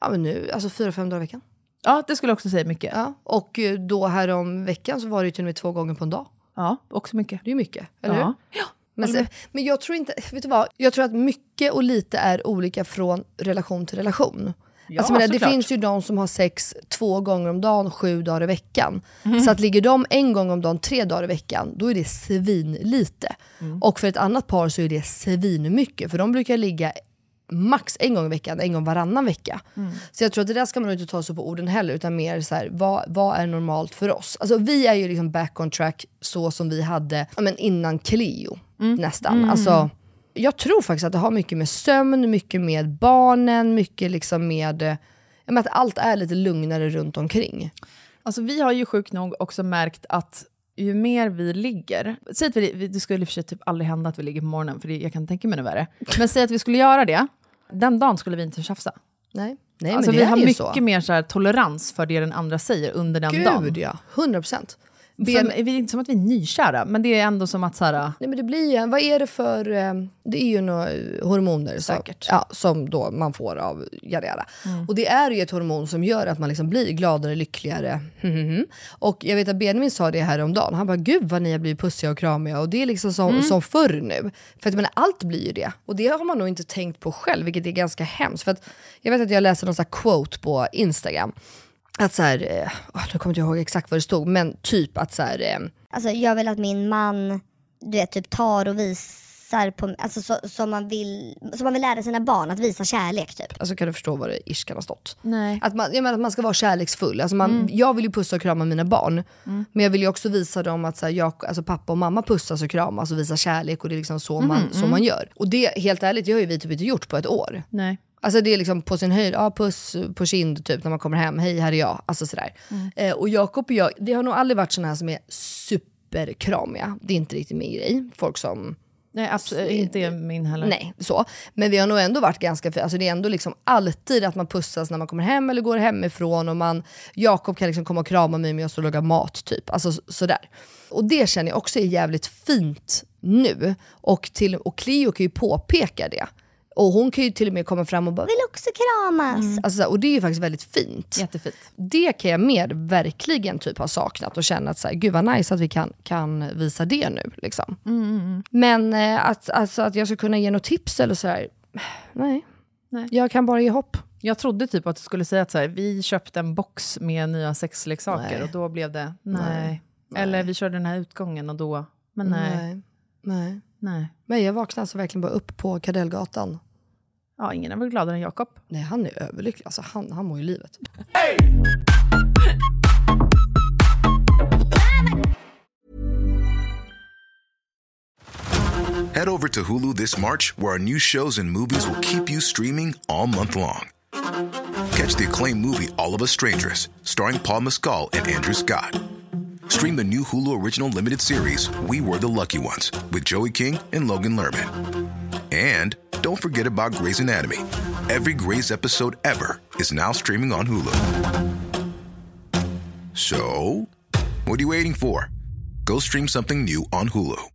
ja men nu, alltså fyra, fem dagar i veckan. Ja, det skulle jag också säga mycket. Ja. Och eh, då här om veckan så var det ju till och med två gånger på en dag. Ja, också mycket. Det är ju mycket, eller Ja. hur? Men, se- men jag tror inte, vet du vad? Jag tror att mycket och lite är olika från relation till relation. Ja, alltså, menar, det såklart. finns ju de som har sex två gånger om dagen, sju dagar i veckan. Mhm. Så att ligger de en gång om dagen, tre dagar i veckan, då är det svinlite. Mm. Och för ett annat par så är det svinmycket, för de brukar ligga max en gång i veckan, en gång varannan vecka. Mm. Så jag tror att det där ska man inte ta så på orden heller, utan mer så här, vad, vad är normalt för oss? Alltså vi är ju liksom back on track så som vi hade men innan Cleo, Mm. nästan. Alltså, jag tror faktiskt att det har mycket med sömn, mycket med barnen, mycket liksom med eh, men att allt är lite lugnare runt omkring. Alltså vi har ju sjukt nog också märkt att ju mer vi ligger, säg att vi, det skulle i och för sig typ aldrig hända att vi ligger på morgonen, för det, jag kan tänka mig något värre. Men säg att vi skulle göra det, den dagen skulle vi inte tjafsa. Nej, Nej alltså men vi det har är ju mycket så. mer så här, tolerans för det den andra säger under den dagen. Gud ja, 100 procent. För, det är inte som att vi är nykära, men det är ändå som att så här, Nej men det blir ju, vad är det för, eh, det är ju några hormoner Säkert. ja, som då man får av yada. Mm. Och det är ju ett hormon som gör att man liksom blir gladare, lyckligare. Och jag vet att Benjamin sa det här om dagen. han bara gud vad ni har blivit pussiga och kramiga och det är liksom som, Mm. som förr nu. För att menar, allt blir ju det. Och det har man nog inte tänkt på själv, vilket är ganska hemskt. För att jag vet att jag läste någon här quote på Instagram. Att så här, eh, åh, nu kommer inte jag ihåg exakt vad det stod, men typ att så här, eh, Alltså jag vill att min man, du vet, typ tar och visar på, alltså så, som, man vill, som man vill lära sina barn att visa kärlek typ. alltså kan du förstå vad det ish kan ha stått? Nej. Att man, jag menar att man ska vara kärleksfull. Alltså man, Jag vill ju pussa och krama mina barn, men jag vill ju också visa dem att så här, jag, alltså pappa och mamma pussas och kramas och visar kärlek och det är liksom så, man, så man gör. Och det, helt ärligt, det har ju vi typ inte gjort på ett år. Nej. Alltså det är liksom på sin höjd, ja, puss på kind typ när man kommer hem, hej här är jag. Alltså sådär. Eh, och Jakob och jag, vi har nog aldrig varit såna här som är superkramiga. Det är inte riktigt min grej. Folk som Nej, absolut inte min heller. Nej, så. Men vi har nog ändå varit ganska, alltså det är ändå liksom alltid att man pussas när man kommer hem eller går hemifrån och man, Jakob kan liksom komma och krama mig med oss och laga mat typ. Alltså så- sådär. Och det känner jag också är jävligt fint nu. Och, till, och Cleo kan ju påpeka det. Och hon kan ju till och med komma fram och bara, Vill också kramas. alltså, så här, och det är ju faktiskt väldigt fint. Jättefint. Det kan jag mer verkligen typ ha saknat och känna att så här, gud vad nice att vi kan, kan visa det nu. Liksom. Men eh, att, alltså, att jag ska kunna ge något tips eller sådär, nej. Nej. Jag kan bara ge hopp. Jag trodde typ att du skulle säga att så här, vi köpte en box med nya sexleksaker Nej. och då blev det nej. Nej. Eller vi körde den här utgången och då, men nej. nej. nej. nej. Men jag vaknade alltså verkligen bara upp på Kardellgatan. Ja, ingen er är väl gladare än Jakob. Nej, han är överlycklig. Alltså, han, han mår ju livet. Head over to Hulu this March, where our new shows and movies will keep you streaming all month long. Catch the acclaimed movie All of Us Strangers, starring Paul Mescal and Andrew Scott. Stream the new Hulu original limited series We Were the Lucky Ones with Joey King and Logan Lerman. And don't forget about Grey's Anatomy. Every Grey's episode ever is now streaming on Hulu. So, what are you waiting for? Go stream something new on Hulu.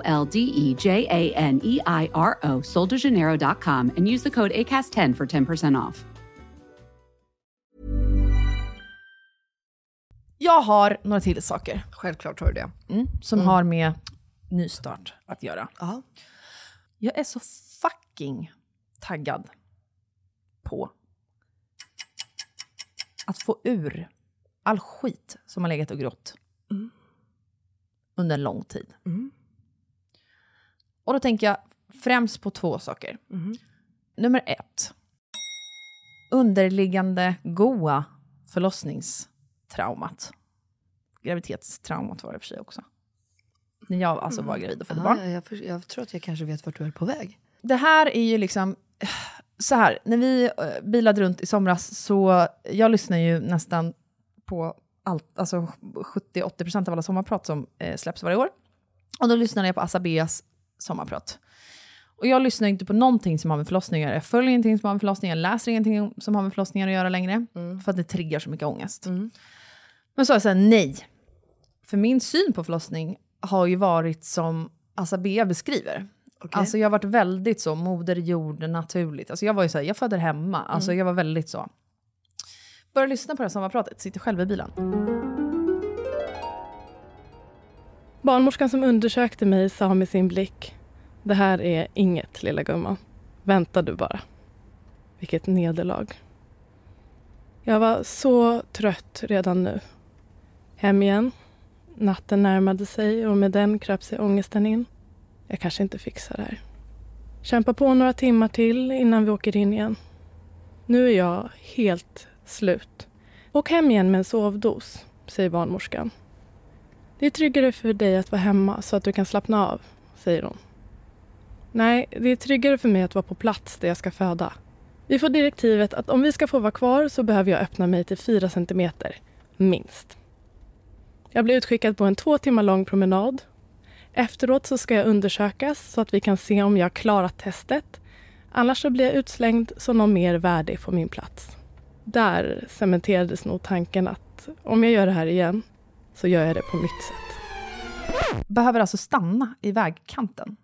L D E J A N E I R O, soldejaneiro.com, and use the code ACAST10 for 10% off. Jag har några till saker Självklart har du det. mm, som har med nystart att göra. Ja. Jag är så fucking taggad på att få ur all skit som har legat och grott under en lång tid. Och då tänker jag främst på två saker. Nummer ett. Underliggande goa förlossningstraumat. Graviditetstraumat var det för sig också. När jag alltså var gravid och födde barn. Ja, jag, för, jag tror att jag kanske vet vart du är på väg. Det här är ju liksom... Så här, när vi eh, bilade runt i somras så... Jag lyssnar ju nästan på allt, alltså 70-80% av alla sommarprat som eh, släpps varje år. Och då lyssnade jag på Asabeas sommarprat. Och jag lyssnar inte på någonting som har med förlossningar. Jag följer ingenting som har med förlossningar, jag läser ingenting som har med förlossningar att göra längre. För att det triggar så mycket ångest. Men så har jag sagt nej. För min syn på förlossning har ju varit som Asabea beskriver. Alltså jag har varit väldigt så, moder jord, naturligt. Alltså jag var ju så här, jag föder hemma. Alltså jag var väldigt så. Börja lyssna på det här sommarpratet, sitter själv i bilen. Barnmorskan som undersökte mig sa med sin blick Det här är inget, lilla gumman. Vänta du bara. Vilket nederlag. Jag var så trött redan nu. Hem igen. Natten närmade sig och med den kröp sig ångesten in. Jag kanske inte fixar det här. Kämpa på några timmar till innan vi åker in igen. Nu är jag helt slut. Åk hem igen med en sovdos, säger barnmorskan. Det är tryggare för dig att vara hemma så att du kan slappna av, säger hon. Nej, det är tryggare för mig att vara på plats där jag ska föda. Vi får direktivet att om vi ska få vara kvar så behöver jag öppna mig till 4 centimeter, minst. Jag blir utskickad på en två timmar lång promenad. Efteråt så ska jag undersökas så att vi kan se om jag har klarat testet. Annars så blir jag utslängd som någon mer värdig får min plats. Där cementerades nog tanken att om jag gör det här igen så gör jag det på mitt sätt. Behöver alltså stanna i vägkanten.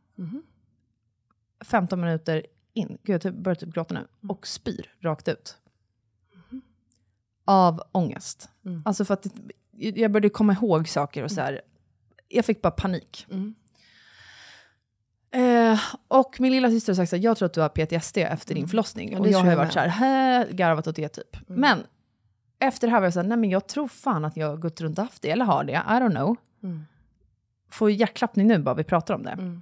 15 minuter in. Gud, jag typ- börjar typ gråta nu. Och spyr rakt ut. Av ångest. Alltså för att jag började komma ihåg saker och så här. Jag fick bara panik. Eh, och min lilla syster har sagt att jag tror att du har PTSD efter din förlossning. Ja, och jag har ju jag varit så här, "Hä?" garvat åt det typ. Men efter det här var jag så här, nej men jag tror fan att jag har gått runt och haft det, eller har det, I don't know. Får hjärtklappning nu bara vi pratar om det.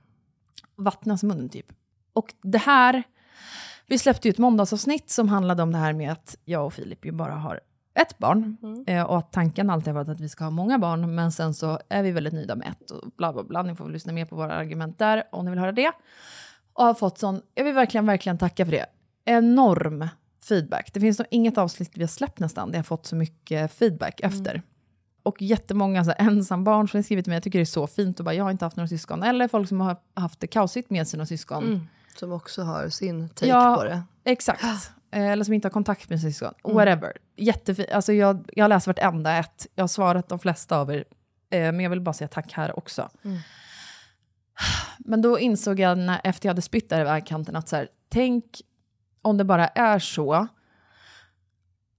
Vattnas i munnen typ. Och det här, vi släppte ju ett måndagsavsnitt som handlade om det här med att jag och Filip ju bara har ett barn. Eh, och att tanken alltid har varit att vi ska ha många barn, men sen så är vi väldigt nöjda med ett och bla bla bla. Ni får väl lyssna mer på våra argument där om ni vill höra det. Och har fått sån, jag vill verkligen, verkligen tacka för det. Enorm feedback. Det finns nog inget avsnitt vi har släppt nästan, där jag har fått så mycket feedback efter. Och jättemånga så här, ensambarn som har skrivit till mig, jag tycker det är så fint, och bara, jag har inte haft några syskon. Eller folk som har haft det kaosigt med sina syskon. Som också har sin take Ja. på det. Exakt. Eh, Eller som inte har kontakt med sina syskon. Whatever. Jättefint. Alltså jag, jag har läst vartenda ett. Jag har svarat de flesta av er. Eh, men jag vill bara säga tack här också. Men då insåg jag när, efter jag hade spytt där i vägkanten att så här, tänk om det bara är så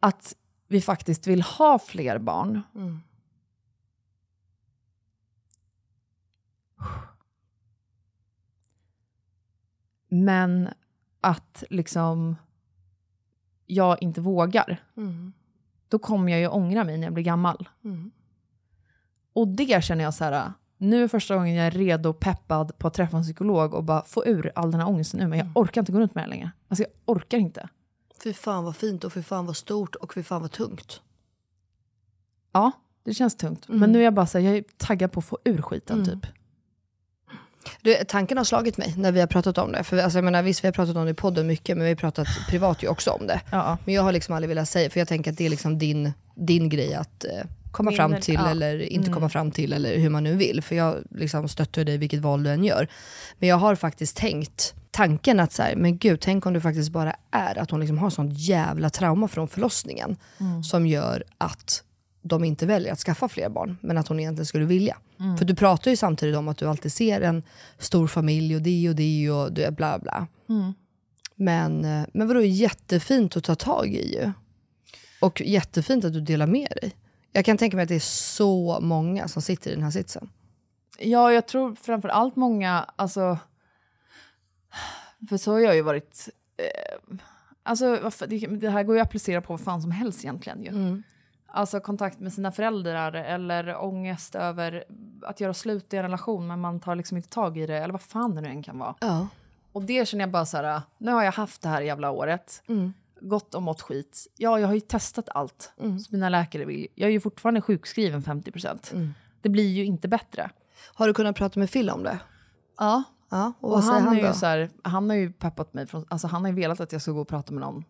att vi faktiskt vill ha fler barn. Men att liksom jag inte vågar. Då kommer jag ju ångra mig när jag blir gammal. Och det känner jag så här, nu är första gången jag är redo och peppad på att träffa en psykolog och bara få ur all den här ångesten nu, men jag orkar inte gå runt med det längre. Alltså jag orkar inte. Fy fan vad fint och fy fan vad stort och fy fan vad tungt. Ja, det känns tungt. Men nu är jag bara så här, jag är taggad på att få ur skiten typ. Du, tanken har slagit mig när vi har pratat om det. För alltså, jag menar, visst, vi har pratat om det i podden mycket, men vi har pratat privat ju också om det. Ja. Men jag har liksom aldrig velat säga, för jag tänker att det är liksom din, din grej att eh, komma Min- fram till ja. eller inte komma fram till eller hur man nu vill. För jag liksom stöttar dig vilket val du än gör. Men jag har faktiskt tänkt tanken att så här, men gud, tänk om det faktiskt bara är att hon liksom har sånt jävla trauma från förlossningen som gör att de inte väljer att skaffa fler barn, men att hon egentligen skulle vilja. För du pratar ju samtidigt om att du alltid ser en stor familj och det och det och du är bla bla. Men, eh, men vadå, jättefint att ta tag i ju. Och jättefint att du delar med dig. Jag kan tänka mig att det är så många som sitter i den här sitsen. Ja, jag tror framför allt många, alltså... För så har jag ju varit... Eh, alltså, det, här går ju att applicera på vad fan som helst egentligen ju. Alltså kontakt med sina föräldrar eller ångest över att göra slut i en relation men man tar liksom inte tag i det, eller vad fan det nu än kan vara. Ja. Och det känner jag bara så här, nu har jag haft det här jävla året, gått och mått skit. Ja, jag har ju testat allt som mina läkare vill. Jag är ju fortfarande sjukskriven 50%. Det blir ju inte bättre. Har du kunnat prata med Phil om det? Ja, Ja, och, och han, han är då? ju så här, han har ju peppat mig, från, alltså han har ju velat att jag ska gå och prata med någon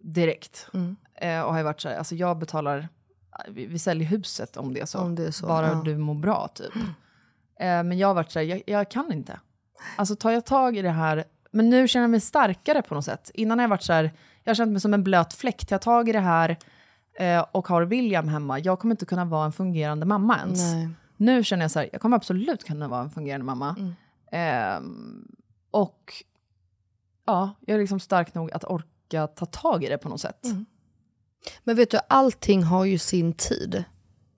direkt. Eh, och har ju varit så här, alltså jag betalar vi, vi säljer huset om det är så. Om det är så, Bara ja. du mår bra typ. Eh, men jag har varit såhär, jag, jag kan inte. Alltså tar jag tag i det här, men nu känner jag mig starkare på något sätt. Innan har jag varit såhär, jag har känt mig som en blöt fläck. Jag tag i det här eh, och har William hemma, jag kommer inte kunna vara en fungerande mamma ens. Nej. Nu känner jag så här, jag kommer absolut kunna vara en fungerande mamma. Mm. Ehm, och ja, jag är liksom stark nog att orka ta tag i det på något sätt. Mm. Men vet du, allting har ju sin tid.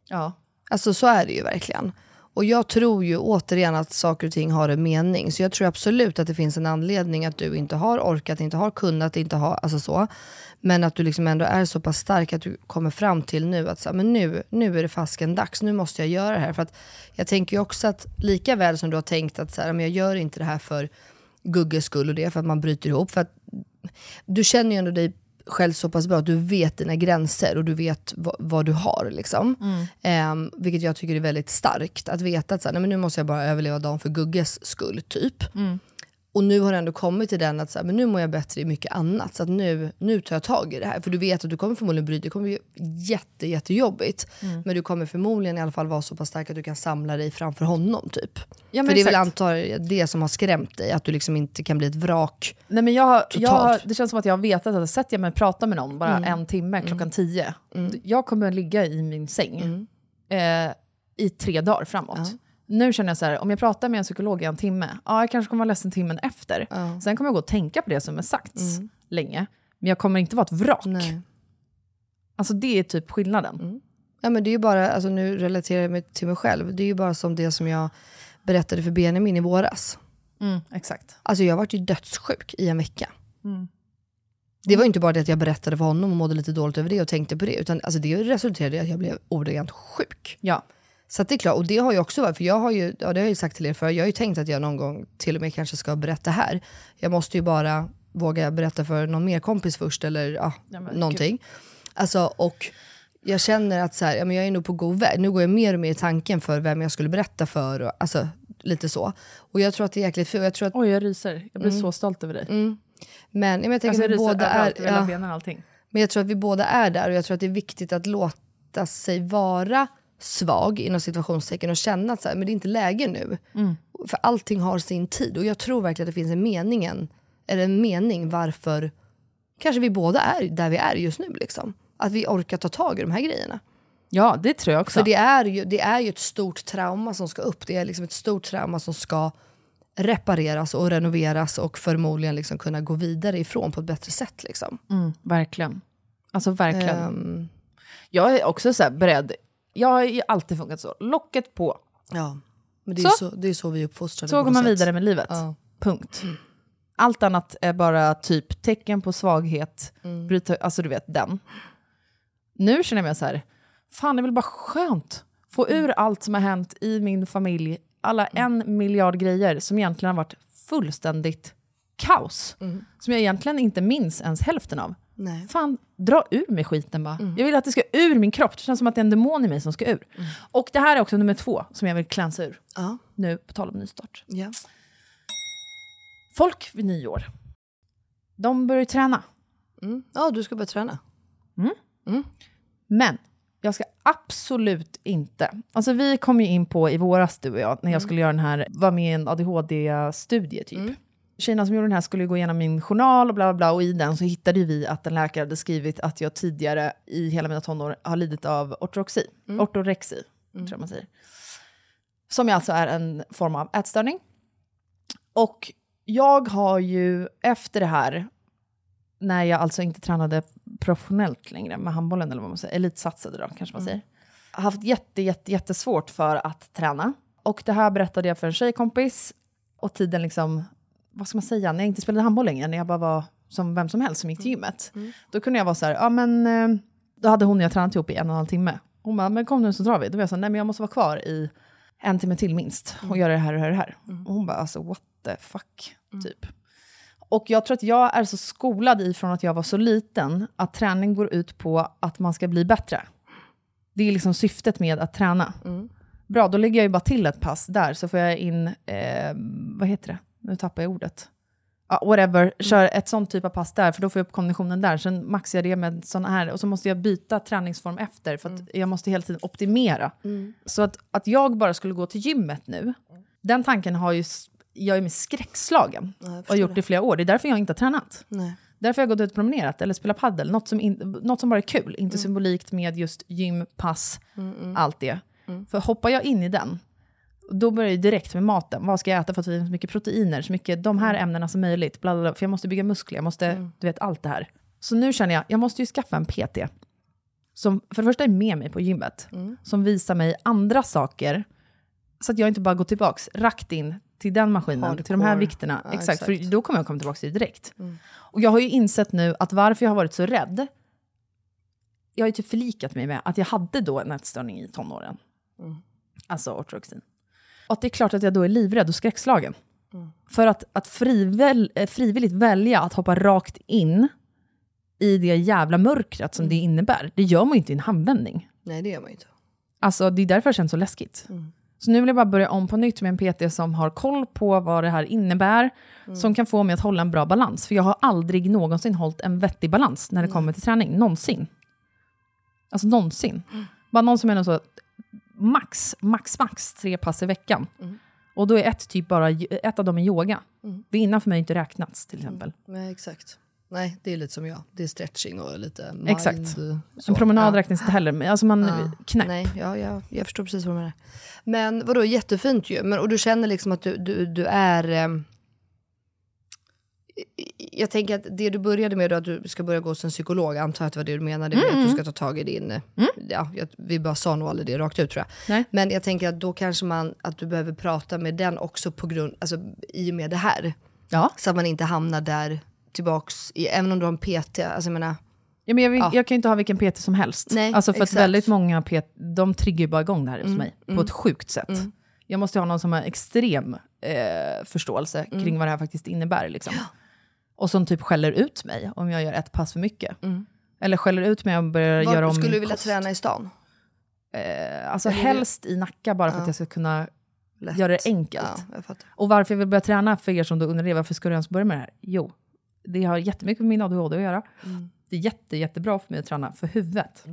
Ja. Alltså så är det ju verkligen. Och jag tror ju återigen att saker och ting har en mening. Så jag tror absolut att det finns en anledning att du inte har orkat, inte har kunnat, inte har, alltså så. Men att du liksom ändå är så pass stark att du kommer fram till nu att så, men nu, nu är det fasken dags, nu måste jag göra det här. För att jag tänker ju också att lika väl som du har tänkt att så här, men jag gör inte det här för Gugges skull och det för att man bryter ihop. För att du känner ju ändå dig själv så pass bra att du vet dina gränser och du vet vad, du har. Liksom. Ehm, vilket jag tycker är väldigt starkt. Att veta att så här, nej, men nu måste jag bara överleva dagen för Gugges skull. typ. Och nu har det ändå kommit till den att så här, men nu mår jag bättre i mycket annat. Så att nu, nu tar jag tag i det här. För du vet att du kommer förmodligen bryta, det kommer bli jätte, jättejobbigt. Men du kommer förmodligen i alla fall vara så pass stark att du kan samla dig framför honom. typ. Ja, för det är väl exakt. jag det som har skrämt dig, att du liksom inte kan bli ett vrak. Nej, men jag, har- jag, har- det känns som att jag har vetat att sätter jag mig och pratar med någon bara en timme klockan tio, jag kommer ligga i min säng eh, i tre dagar framåt. Nu känner jag så här, om jag pratar med en psykolog i en timme, ja, jag kanske kommer vara ledsen timmen efter. Sen kommer jag gå och tänka på det som är sagts länge, men jag kommer inte vara ett vrak. Nej. Alltså det är typ skillnaden. Ja, men det är ju bara, alltså, nu relaterar jag mig till mig själv, det är ju bara som det som jag berättade för Benjamin i våras. Mm, exakt. Alltså jag varit ju dödssjuk i en vecka. Det var inte bara det att jag berättade för honom och mådde lite dåligt över det och tänkte på det, utan alltså det resulterade i att jag blev ordagrant sjuk. Ja. Så det är klart, och det har ju också varit, för jag har ju, ja, det har jag ju sagt till er för jag har ju tänkt att jag någon gång till och med kanske ska berätta här. Jag måste ju bara våga berätta för någon mer kompis först eller ja, Ja, men någonting. Alltså, och jag känner att så här, ja, men jag är nog på god väg. Nu går jag mer och mer i tanken för vem jag skulle berätta för. Och, alltså, lite så. Och jag tror att det är jäkligt fult. Jag tror att, Oj, jag ryser. Jag blir så stolt över dig. men, ja, men jag tänker Alltså, jag att vi båda är... Ja, benen allting. men jag tror att vi båda är där och jag tror att det är viktigt att låta sig vara svag inom situationstecken och känna att så här, men det är inte läge nu. För allting har sin tid och jag tror verkligen att det finns en meningen, eller en mening varför kanske vi båda är där vi är just nu. Liksom. Att vi orkar ta tag i de här grejerna. Ja, det tror jag också. För det är, ju, det är ju ett stort trauma som ska upp. Det är liksom ett stort trauma som ska repareras och renoveras och förmodligen liksom kunna gå vidare ifrån på ett bättre sätt. Liksom. Mm, verkligen. Alltså verkligen. Ehm, Jag är också så här beredd. Jag har ju alltid funkat så. Locket på. Ja, men det är, Så. så. det är så vi är uppfostrade. Så går man sätt. vidare med livet. Ja. Punkt. Allt annat är bara typ tecken på svaghet. Bryta, alltså du vet den. Nu känner jag mig så här, fan det är väl bara skönt. Få ur allt som har hänt i min familj. Alla en miljard grejer som egentligen har varit fullständigt kaos. Som jag egentligen inte minns ens hälften av. Nej. Fan, dra ur mig skiten bara. Jag vill att det ska ur min kropp. Det känns som att det är en demon i mig som ska ur. Och det här är också nummer två som jag vill klänsa ur. Ja. Nu på tal om nystart. Ja. Folk vid nyår, de börjar träna. Mm. ja, du ska börja träna. Men jag ska absolut inte... Alltså vi kom ju in på i våras, du och jag, när jag skulle göra den här, var med i en ADHD-studie typ. Tjejerna som gjorde den här skulle gå igenom min journal och bla bla bla och i den så hittade vi att en läkare hade skrivit att jag tidigare i hela mina tonår har lidit av ortorexi. Ortorexi, tror jag man säger. Som alltså är en form av ätstörning. Och jag har ju efter det här, när jag alltså inte tränade professionellt längre med handbollen, eller vad man säger, elitsatsade då kanske man säger, haft jätte, jätte, jättesvårt för att träna. Och det här berättade jag för en tjejkompis, och tiden liksom, vad ska man säga, när jag inte spelade handboll längre, när jag bara var som vem som helst som gick till gymmet, då kunde jag vara så här, ja men, eh, då hade hon och jag tränat ihop i en och en halv timme. Hon bara, men kom nu så drar vi. Då var jag så här, nej men jag måste vara kvar i en timme till minst och göra det här och det här och det här. Och hon bara, alltså what the fuck, typ. Och jag tror att jag är så skolad ifrån att jag var så liten, att träning går ut på att man ska bli bättre. Det är liksom syftet med att träna. Bra, då lägger jag ju bara till ett pass där, så får jag in, eh, vad heter det? Nu tappar jag ordet. ja, whatever, kör ett sånt typ av pass där, för då får jag upp konditionen där. Sen maxar jag det med såna här, och så måste jag byta träningsform efter, för att jag måste hela tiden optimera. Så att, att jag bara skulle gå till gymmet nu, den tanken har ju, jag är med skräckslagen. och har gjort det i flera år. Det är därför jag inte har tränat. Nej. Därför har jag gått ut och promenerat eller spelat paddel. Något som, in, något som bara är kul, inte symbolikt med just gym, pass, allt det. För hoppar jag in i den, då börjar jag direkt med maten. Vad ska jag äta för att få i så mycket proteiner, så mycket de här ämnena som möjligt. Bla bla bla, för jag måste bygga muskler, jag måste, du vet allt det här. Så nu känner jag, jag måste ju skaffa en PT. Som för det första är med mig på gymmet. Som visar mig andra saker. Så att jag inte bara går tillbaks rakt in till den maskinen, till de här Hardcore. vikterna. Ja, exakt, exakt. för då kommer jag komma tillbaka till det direkt. Och jag har ju insett nu att varför jag har varit så rädd, jag har ju typ förlikat mig med att jag hade då en ätstörning i tonåren. Alltså ortodoxin. Och det är klart att jag då är livrädd och skräckslagen. För att, att friväl, eh, frivilligt välja att hoppa rakt in i det jävla mörkret som det innebär, det gör man ju inte i en handvändning. Nej, det gör man ju inte. Alltså det är därför det känns så läskigt. Så nu vill jag bara börja om på nytt med en PT som har koll på vad det här innebär, som kan få mig att hålla en bra balans. För jag har aldrig någonsin hållit en vettig balans när det kommer till träning. Någonsin. Alltså någonsin. Bara någon som är så, max, max, max tre pass i veckan. Och då är ett typ bara, ett av dem är yoga. Det innan för mig inte räknats till exempel. Nej, exakt. Nej, det är lite som jag. Det är stretching och lite mind. Exakt. En promenad Ja. räknas inte heller, alltså man, Ja. knäpp. Nej, ja, ja, jag förstår precis vad du menar. Men vadå, jättefint ju. Men, och du känner liksom att du, du, du är... ehm, jag tänker att det du började med då, att du ska börja gå hos en psykolog, antar jag att det var det du menade med att du ska ta tag i din... eh, Ja, vi bara sa nog aldrig det rakt ut tror jag. Nej. Men jag tänker att då kanske man, att du behöver prata med den också på grund, alltså i och med det här. Ja. Så att man inte hamnar där tillbaks, i, även om du har en PT, alltså jag menar, Ja, men jag, vill, Ja. jag kan ju inte ha vilken PT som helst. Nej, alltså för exakt. att väldigt många PT, de triggar ju bara igång det här hos mig mm. på ett sjukt sätt. Jag måste ha någon som har extrem eh, förståelse Mm. kring vad det här faktiskt innebär. Liksom. Och som typ skäller ut mig om jag gör ett pass för mycket. Eller skäller ut mig om jag börjar göra var, om skulle du vilja kost. träna i stan? Eh, alltså Eller- helst i Nacka bara för att jag ska kunna Lätt. göra det enkelt. Ja. Och varför jag vill börja träna, för er som då undrar det, varför ska du ens börja med det här? Jo, det har jättemycket med min ADHD att göra. Det är jätte, jättebra för mig att träna för huvudet.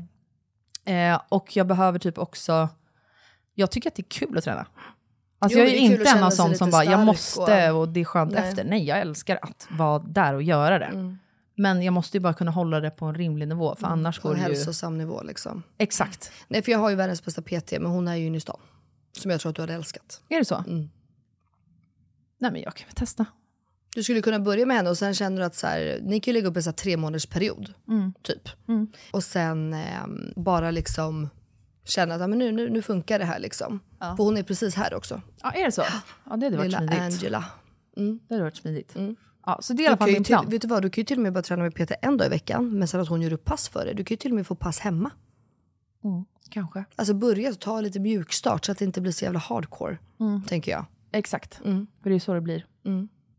Eh, och jag behöver typ också, jag tycker att det är kul att träna. Alltså Jo, jag är är inte en av sån som bara, jag måste och- och, det är skönt Nej. efter. Nej, jag älskar att vara där och göra det. Mm. Men jag måste ju bara kunna hålla det på en rimlig nivå, för annars På går en det ju... hälsosam nivå liksom. Exakt. Nej för jag har ju världens bästa PT men hon är ju inne i stan. Som jag tror att du hade älskat. Är det så? Mm. Nej men jag kan väl testa. Du skulle kunna börja med henne och sen känner du att så här, ni kan ju lägga upp en så tre månaders period. Mm. Typ. Och sen ehm, bara liksom känna att ja, men nu, nu, nu funkar det här liksom. För hon är precis här också. Ja, är det så? Ja, det hade varit Lilla smidigt. Angela. Det hade varit smidigt. Ja, så det är i Du alla fall kan ju min till, plan. vet du vad, du kan ju till och med bara träna med PT en dag i veckan men sen att hon gör upp pass för dig. Du kan ju till och med få pass hemma. Kanske. Alltså börja ta lite mjukstart så att det inte blir så jävla hardcore. Tänker jag. Exakt. Mm. För det är så det blir.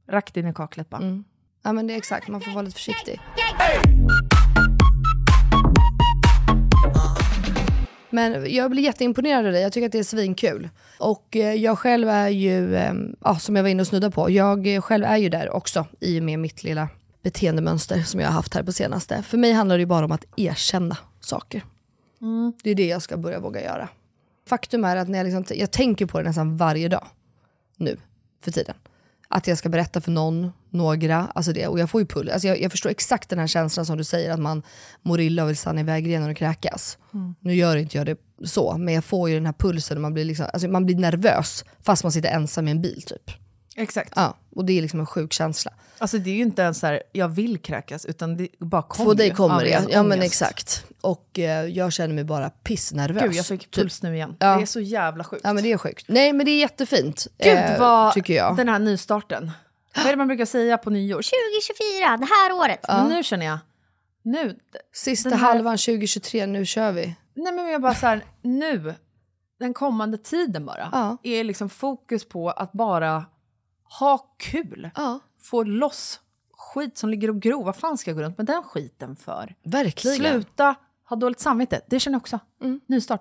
Rakt in i kaklet bara. Ja men det är exakt, man får vara lite försiktig. Men jag blir jätteimponerad av dig, jag tycker att det är svinkul. Och eh, jag själv är ju, eh, ja, som jag var inne och snudda på, jag själv är ju där också i och med mitt lilla beteendemönster som jag har haft här på senaste. För mig handlar det ju bara om att erkänna saker. Det är det jag ska börja våga göra. Faktum är att när jag, liksom, jag tänker på det nästan varje dag nu för tiden. Att jag ska berätta för någon, några, alltså det, och jag får ju puls. Alltså jag, jag förstår exakt den här känslan som du säger att man mår illa och vill stanna i vägrenen och kräkas. Nu gör inte jag det så, men jag får ju den här pulsen och man blir, liksom, alltså man blir nervös fast man sitter ensam i en bil typ. Exakt. Ja, och det är liksom en sjuk känsla. Alltså det är ju inte ens så här, jag vill kräkas, utan det bara kommer På dig kommer det, ja men exakt. Och eh, jag känner mig bara pissnervös. Gud, jag fick typ. puls nu igen. Ja. Det är så jävla sjukt. Ja men det är sjukt. Nej men det är jättefint. Gud eh, vad tycker jag. den här nystarten. Vad är det man brukar säga på nyår? 2024, det här året. Men nu känner jag, nu, Sista här- halvan 2023, nu kör vi. nej men jag bara så här, nu, den kommande tiden bara, Ja. är liksom fokus på att bara ha kul. Ja, Få loss skit som ligger och gror. Vad fan ska jag gå runt med den skiten för? verkligen. Sluta ha dåligt samvete. Det känner jag också. Nystart.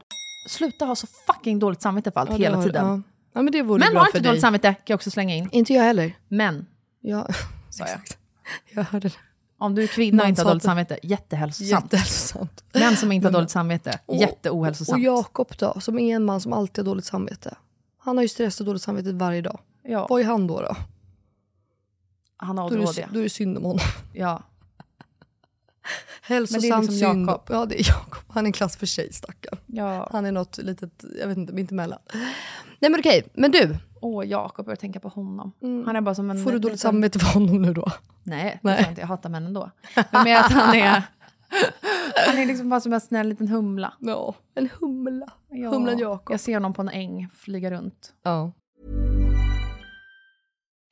Sluta ha så fucking dåligt samvete för allt Mm. Ja, hela har- tiden. Ja. men det vore Men bra har för inte dig. dåligt samvete, kan jag också slänga in. Inte jag heller. Men, Ja. sa jag. Jag hörde det. Om du är kvinna och inte har dåligt samvete, jättehälsosamt. Jättehälsosamt. Män som inte har dåligt samvete, Och- jätteohälsosamt. Och Jakob då, som är en man som alltid har dåligt samvete. Han har ju stress och dåligt samvete varje dag. ja, Vad är han då? då? han har Då är, ADHD. det, då är det synd om honom. Ja. Hälsosam liksom synd. Ja det är Jakob. Han är en klass för sig stackarn. Ja. Han är något litet, jag vet inte, mittemellan. Nej men okej, men du. Åh, Jakob, jag tänka på honom. Han är bara som en... Mm. Får du dåligt liten- samvete för honom nu då? Nej, Nej. jag inte. Jag hatar män ändå. Men med att han är... Han är liksom bara som en snäll liten humla. Ja, en humla. Ja. Humlan Jakob. Jag ser honom på en äng flyga runt. Ja.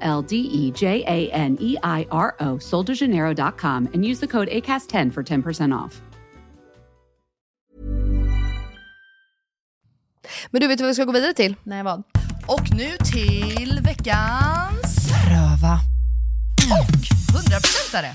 L D E J A N E I R O, soldejaneiro.com, and use the code ACAST10 for 10% off. Men du, vet vad vi ska gå vidare till? Nej, vad? Och nu till veckans röva. Och 100%are.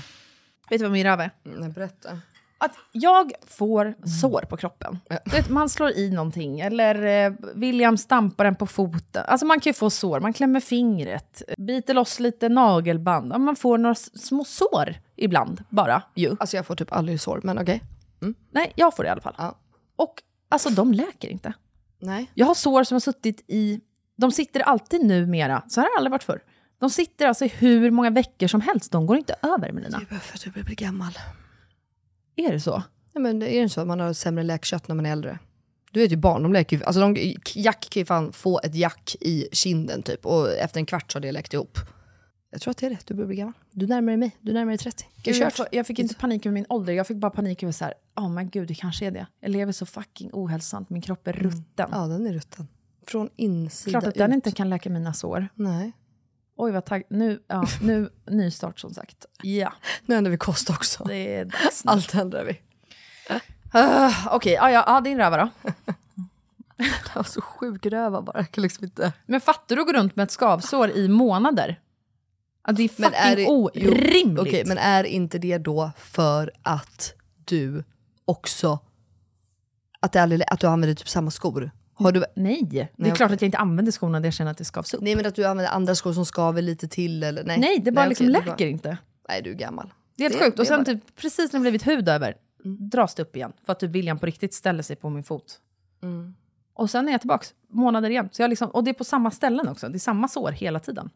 Vet du vad min röv är? Nej, berätta. Att jag får sår på kroppen. Vet, man slår i någonting, eller eh, William stampar den på foten. Alltså man kan ju få sår, man klämmer fingret, biter loss lite nagelband. Ja, Man får några små sår ibland bara ju. Alltså jag får typ aldrig sår, men okej. Nej, jag får det i alla fall. Ja. Och alltså de läker inte. Nej. Jag har sår som har suttit i... De sitter alltid numera, så här har det aldrig varit förr. De sitter alltså i hur många veckor som helst, de går inte över Melina. Det är bara för att du börjar bli gammal. Är det så? Nej, men det är inte så att man har sämre läkkött när man är äldre? Du vet ju barn, de läker ju, alltså de, Jack kan ju fan få ett jack i kinden typ och efter en kvart så har det läkt ihop. Jag tror att det är rätt, du börjar bli gammal. Du närmar dig mig, du närmar dig 30. Det är Gud, jag, jag fick inte panik över min ålder, jag fick bara panik över så här, oh men gud det kanske är det. Jag lever så fucking ohälsosamt, min kropp är rutten. Ja, den är rutten. Från insida Klart att ut. den inte kan läka mina sår. Nej. Oj vad tagg... Nu, ja, nu, nystart som sagt. Ja, Nu ändrar vi kost också. det är dags nu. Allt ändrar vi. Uh, Okej, ja, ja, ja, din röva då. Jag var så sjuk röva bara. Jag kan liksom inte... Men fattar du att gå runt med ett skavsår i månader? Att det är fucking Men är det, orimligt. Okej, men är inte det då för att du också... Att, det aldrig, att du använder typ samma skor? Har du, Nej, det är Nej, klart att jag inte använder skorna när jag känner att det skavs upp. Nej, nej men att du använder andra skor som skaver lite till eller? Nej, det bara liksom okej, läker bra. inte. Nej du är gammal. Det är helt Det- sjukt. Och sen bara- typ, precis när det blivit hud över, dras det upp igen. För att typ William på riktigt ställer sig på min fot. Mm. Och sen är jag tillbaka månader igen. Så jag liksom, och det är på samma ställen också. Det är samma sår hela tiden.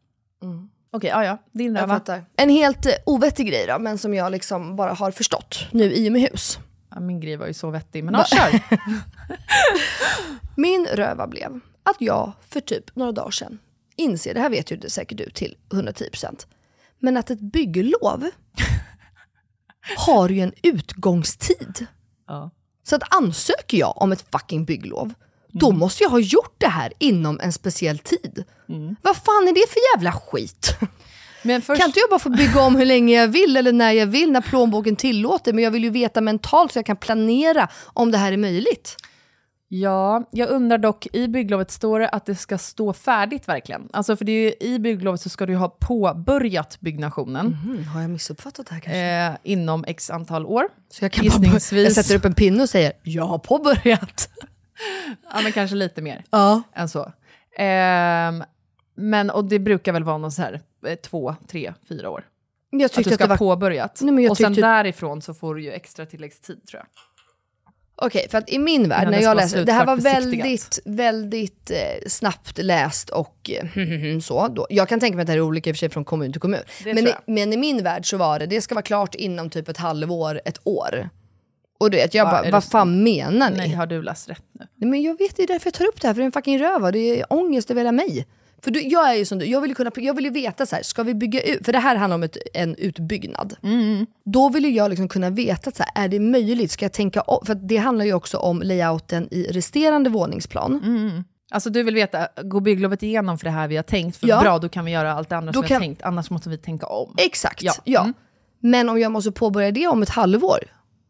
Okej, ja ja. Din Mm. Röva. En helt eh, ovettig grej då, men som jag liksom bara har förstått nu i och med hus. Ja, min grej var ju så vettig. Men ja, kör. Min röva blev att jag för typ några dagar sedan inser, det här vet ju säkert du till 110%, men att ett bygglov har ju en utgångstid. Ja. Så att ansöker jag om ett fucking bygglov, då måste jag ha gjort det här inom en speciell tid. Vad fan är det för jävla skit? Men först, Kan inte jag bara få bygga om hur länge jag vill eller när jag vill, när plånboken tillåter? Men jag vill ju veta mentalt så jag kan planera om det här är möjligt. Ja, jag undrar dock, i bygglovet står det att det ska stå färdigt verkligen? Alltså för det är ju, i bygglovet så ska du ju ha påbörjat byggnationen Mm, har jag missuppfattat det här kanske? eh, inom x antal år. Så jag kan Gissningsvis. jag sätter upp en pinne och säger jag har påbörjat. Ja, men kanske lite mer Ja. än så. Ehm, men, och det brukar väl vara någon så här, eh, två, tre, fyra år. Jag Att du ska att, ha det var... påbörjat. Nej, men jag och sen tyckte- därifrån så får du ju extra tilläggstid tror jag. Okej, för att i min värld, när jag läste, det här var väldigt, väldigt eh, snabbt läst och eh, så. Då. Jag kan tänka mig att det här är olika i och för sig från kommun till kommun. Men i, men i min värld så var det, det ska vara klart inom typ ett halvår, ett år. Och du vet, jag bara, vad fan menar ni? Nej, har du läst rätt nu? Nej, men jag vet, det är därför jag tar upp det här, för det är en fucking röva. Det är ångest över hela mig. För du, jag är ju som du, jag vill ju, kunna, jag vill ju veta så här, ska vi bygga ut, för det här handlar om ett, en utbyggnad. Då vill ju jag liksom kunna veta, så här, är det möjligt, ska jag tänka om? För det handlar ju också om layouten i resterande våningsplan. Alltså du vill veta, går bygglovet igenom för det här vi har tänkt, för Ja. bra då kan vi göra allt det andra Då som vi kan- har tänkt, annars måste vi tänka om. Exakt, Ja. ja. Mm. Men om jag måste påbörja det om ett halvår,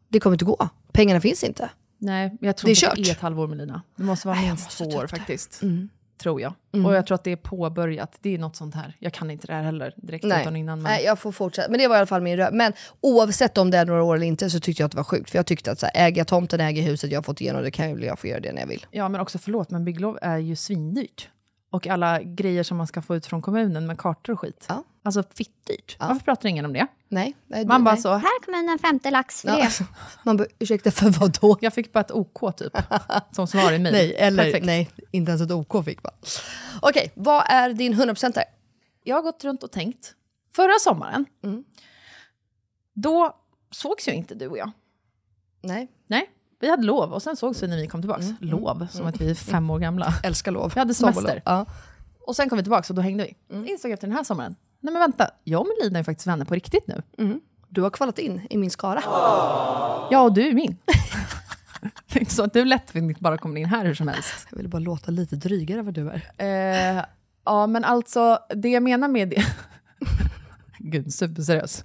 det kommer inte gå. Pengarna finns inte. Nej, jag tror Det är inte kört. det är ett halvår Melina. Det måste vara Nej, minst måste två år faktiskt. Mm. Tror jag. Mm. Och jag tror att det är påbörjat. Det är något sånt här. Jag kan inte det här heller direkt Nej. utan innan. Men... Nej, jag får fortsätta. Men det var i alla fall min rö- Men oavsett om det är några år eller inte så tyckte jag att det var sjukt. För jag tyckte att så här, äger jag tomten, äger huset, jag har fått igenom det, kan jag, jag få göra det när jag vill. Ja, men också förlåt, men bygglov är ju svindyrt. Och alla grejer som man ska få ut från kommunen med kartor och skit. Ja. Alltså fittdyrt. Varför pratar ingen om det? Nej. nej Man bara nej. så, Här kommer en femte lax för Ja, det. man bara, ursäkta för vad då? jag fick bara ett OK typ, som svar i mejl. Nej, eller Perfekt. nej, inte ens ett OK fick man. Okej, vad är din 100% där? Jag har gått runt och tänkt. Förra sommaren, Mm. då sågs ju inte du och jag. Nej, Nej, vi hade lov och sen sågs vi när vi kom tillbaka. Mm, Lov, som att vi är fem år gamla. älskar lov. Vi hade semester. Ja. Och sen kom vi tillbaka och då hängde vi. Mm. Insåg efter den här sommaren, nej men vänta, jag och Melina är faktiskt vänner på riktigt nu. Du har kvalat in i min skara. Ja, och du är min. det är inte så att du lättvindigt bara kommer in här hur som helst. Jag ville bara låta lite drygare än vad du är. Eh, ja, men alltså, det jag menar med det... Gud, superseriös.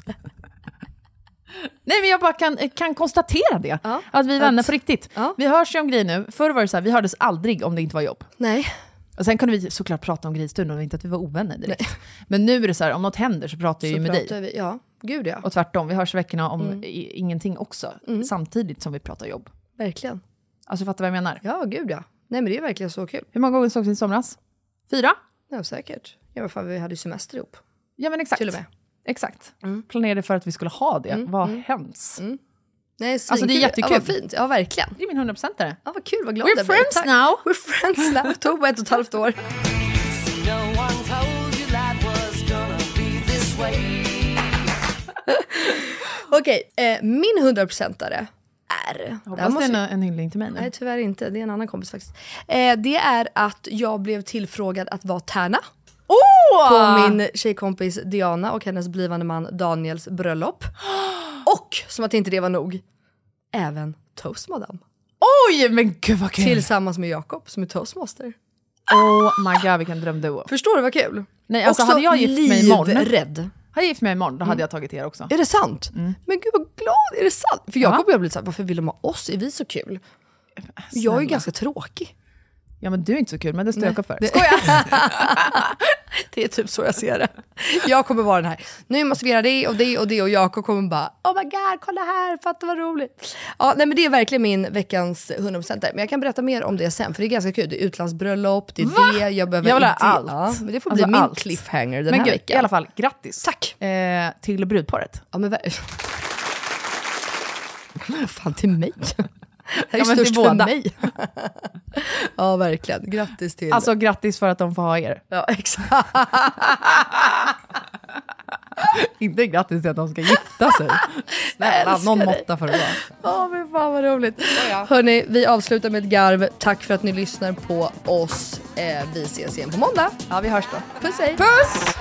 Nej, men jag bara kan, kan konstatera det. Ja, att vi är vänner på riktigt. ja. Vi hörs ju om grejer nu. Förr var det så här, vi hördes aldrig om det inte var jobb. Nej, Och sen kunde vi såklart prata om grejstunden och inte att vi var ovänner direkt. Men nu är det så här, om något händer så pratar jag så ju med dig. vi. Ja, gud ja. Och tvärtom, vi hörs veckorna om Mm. i, ingenting också. Samtidigt som vi pratar jobb. Verkligen. Alltså fattar du vad jag menar? Ja, gud ja. Nej men det är verkligen så kul. Hur många gånger sågs vi i somras? Fyra? Ja, säkert. I alla fall vi hade ju semester ihop. Ja men exakt. Till och med. Exakt. Planerade för att vi skulle ha det. Vad hemskt. Nej, Alltså, det är svinkul. jättekul. Ja, vad fint. Ja, verkligen. Det är min 100%are. Ja, vad kul, vad glad We're jag blir. friends Tack. now. We're friends now. Det tog bara ett och ett halvt år. Okej, eh, min 100%are är... det här Hoppas det måste- är en, en hyllning till mig nu. Nej, tyvärr inte. Det är en annan kompis faktiskt. Eh, det är att jag blev tillfrågad att vara tärna Åh! på min tjejkompis Diana och hennes blivande man Daniels bröllop. Och, som att inte det var nog, även toastmadam. Oj, men gud vad kul! Tillsammans med Jakob som är toastmaster. Oh my god, vilken drömduo. Förstår du vad kul? Nej, alltså Också hade jag gift mig imorgon, livrädd. hade jag gift mig imorgon, då hade jag tagit er också. Är det sant? Men gud vad glad, är det sant? För Jakob och jag blev såhär, varför vill de ha oss? Är vi så kul? Jag är ju ganska tråkig. Ja men du är inte så kul, men det står Jakob för. Det- Det är typ så jag ser det. Jag kommer vara den här, nu måste vi göra det och det och det och Jakob kommer bara oh my god kolla här, fatta vad roligt. Ja, nej, men det är verkligen min veckans 100% där. Men jag kan berätta mer om det sen för det är ganska kul. Det är utlandsbröllop, det är det, jag behöver Jag vill ha allt. Ja, men det får Alltså bli min allt. cliffhanger den Men här gud, veckan. i alla fall, grattis. Tack. Eh, till brudparet. Ja, men fan till mig? Det är Ja, störst för mig. ja verkligen, grattis till... Alltså grattis för att de får ha er. ja, exakt. Inte grattis till att de ska gifta sig. Snälla, någon dig. måtta får det vara. Ja men fan vad roligt. Hörni, vi avslutar med ett garv. Tack för att ni lyssnar på oss. Eh, vi ses igen på måndag. Ja, vi hörs då. Puss hej. Puss!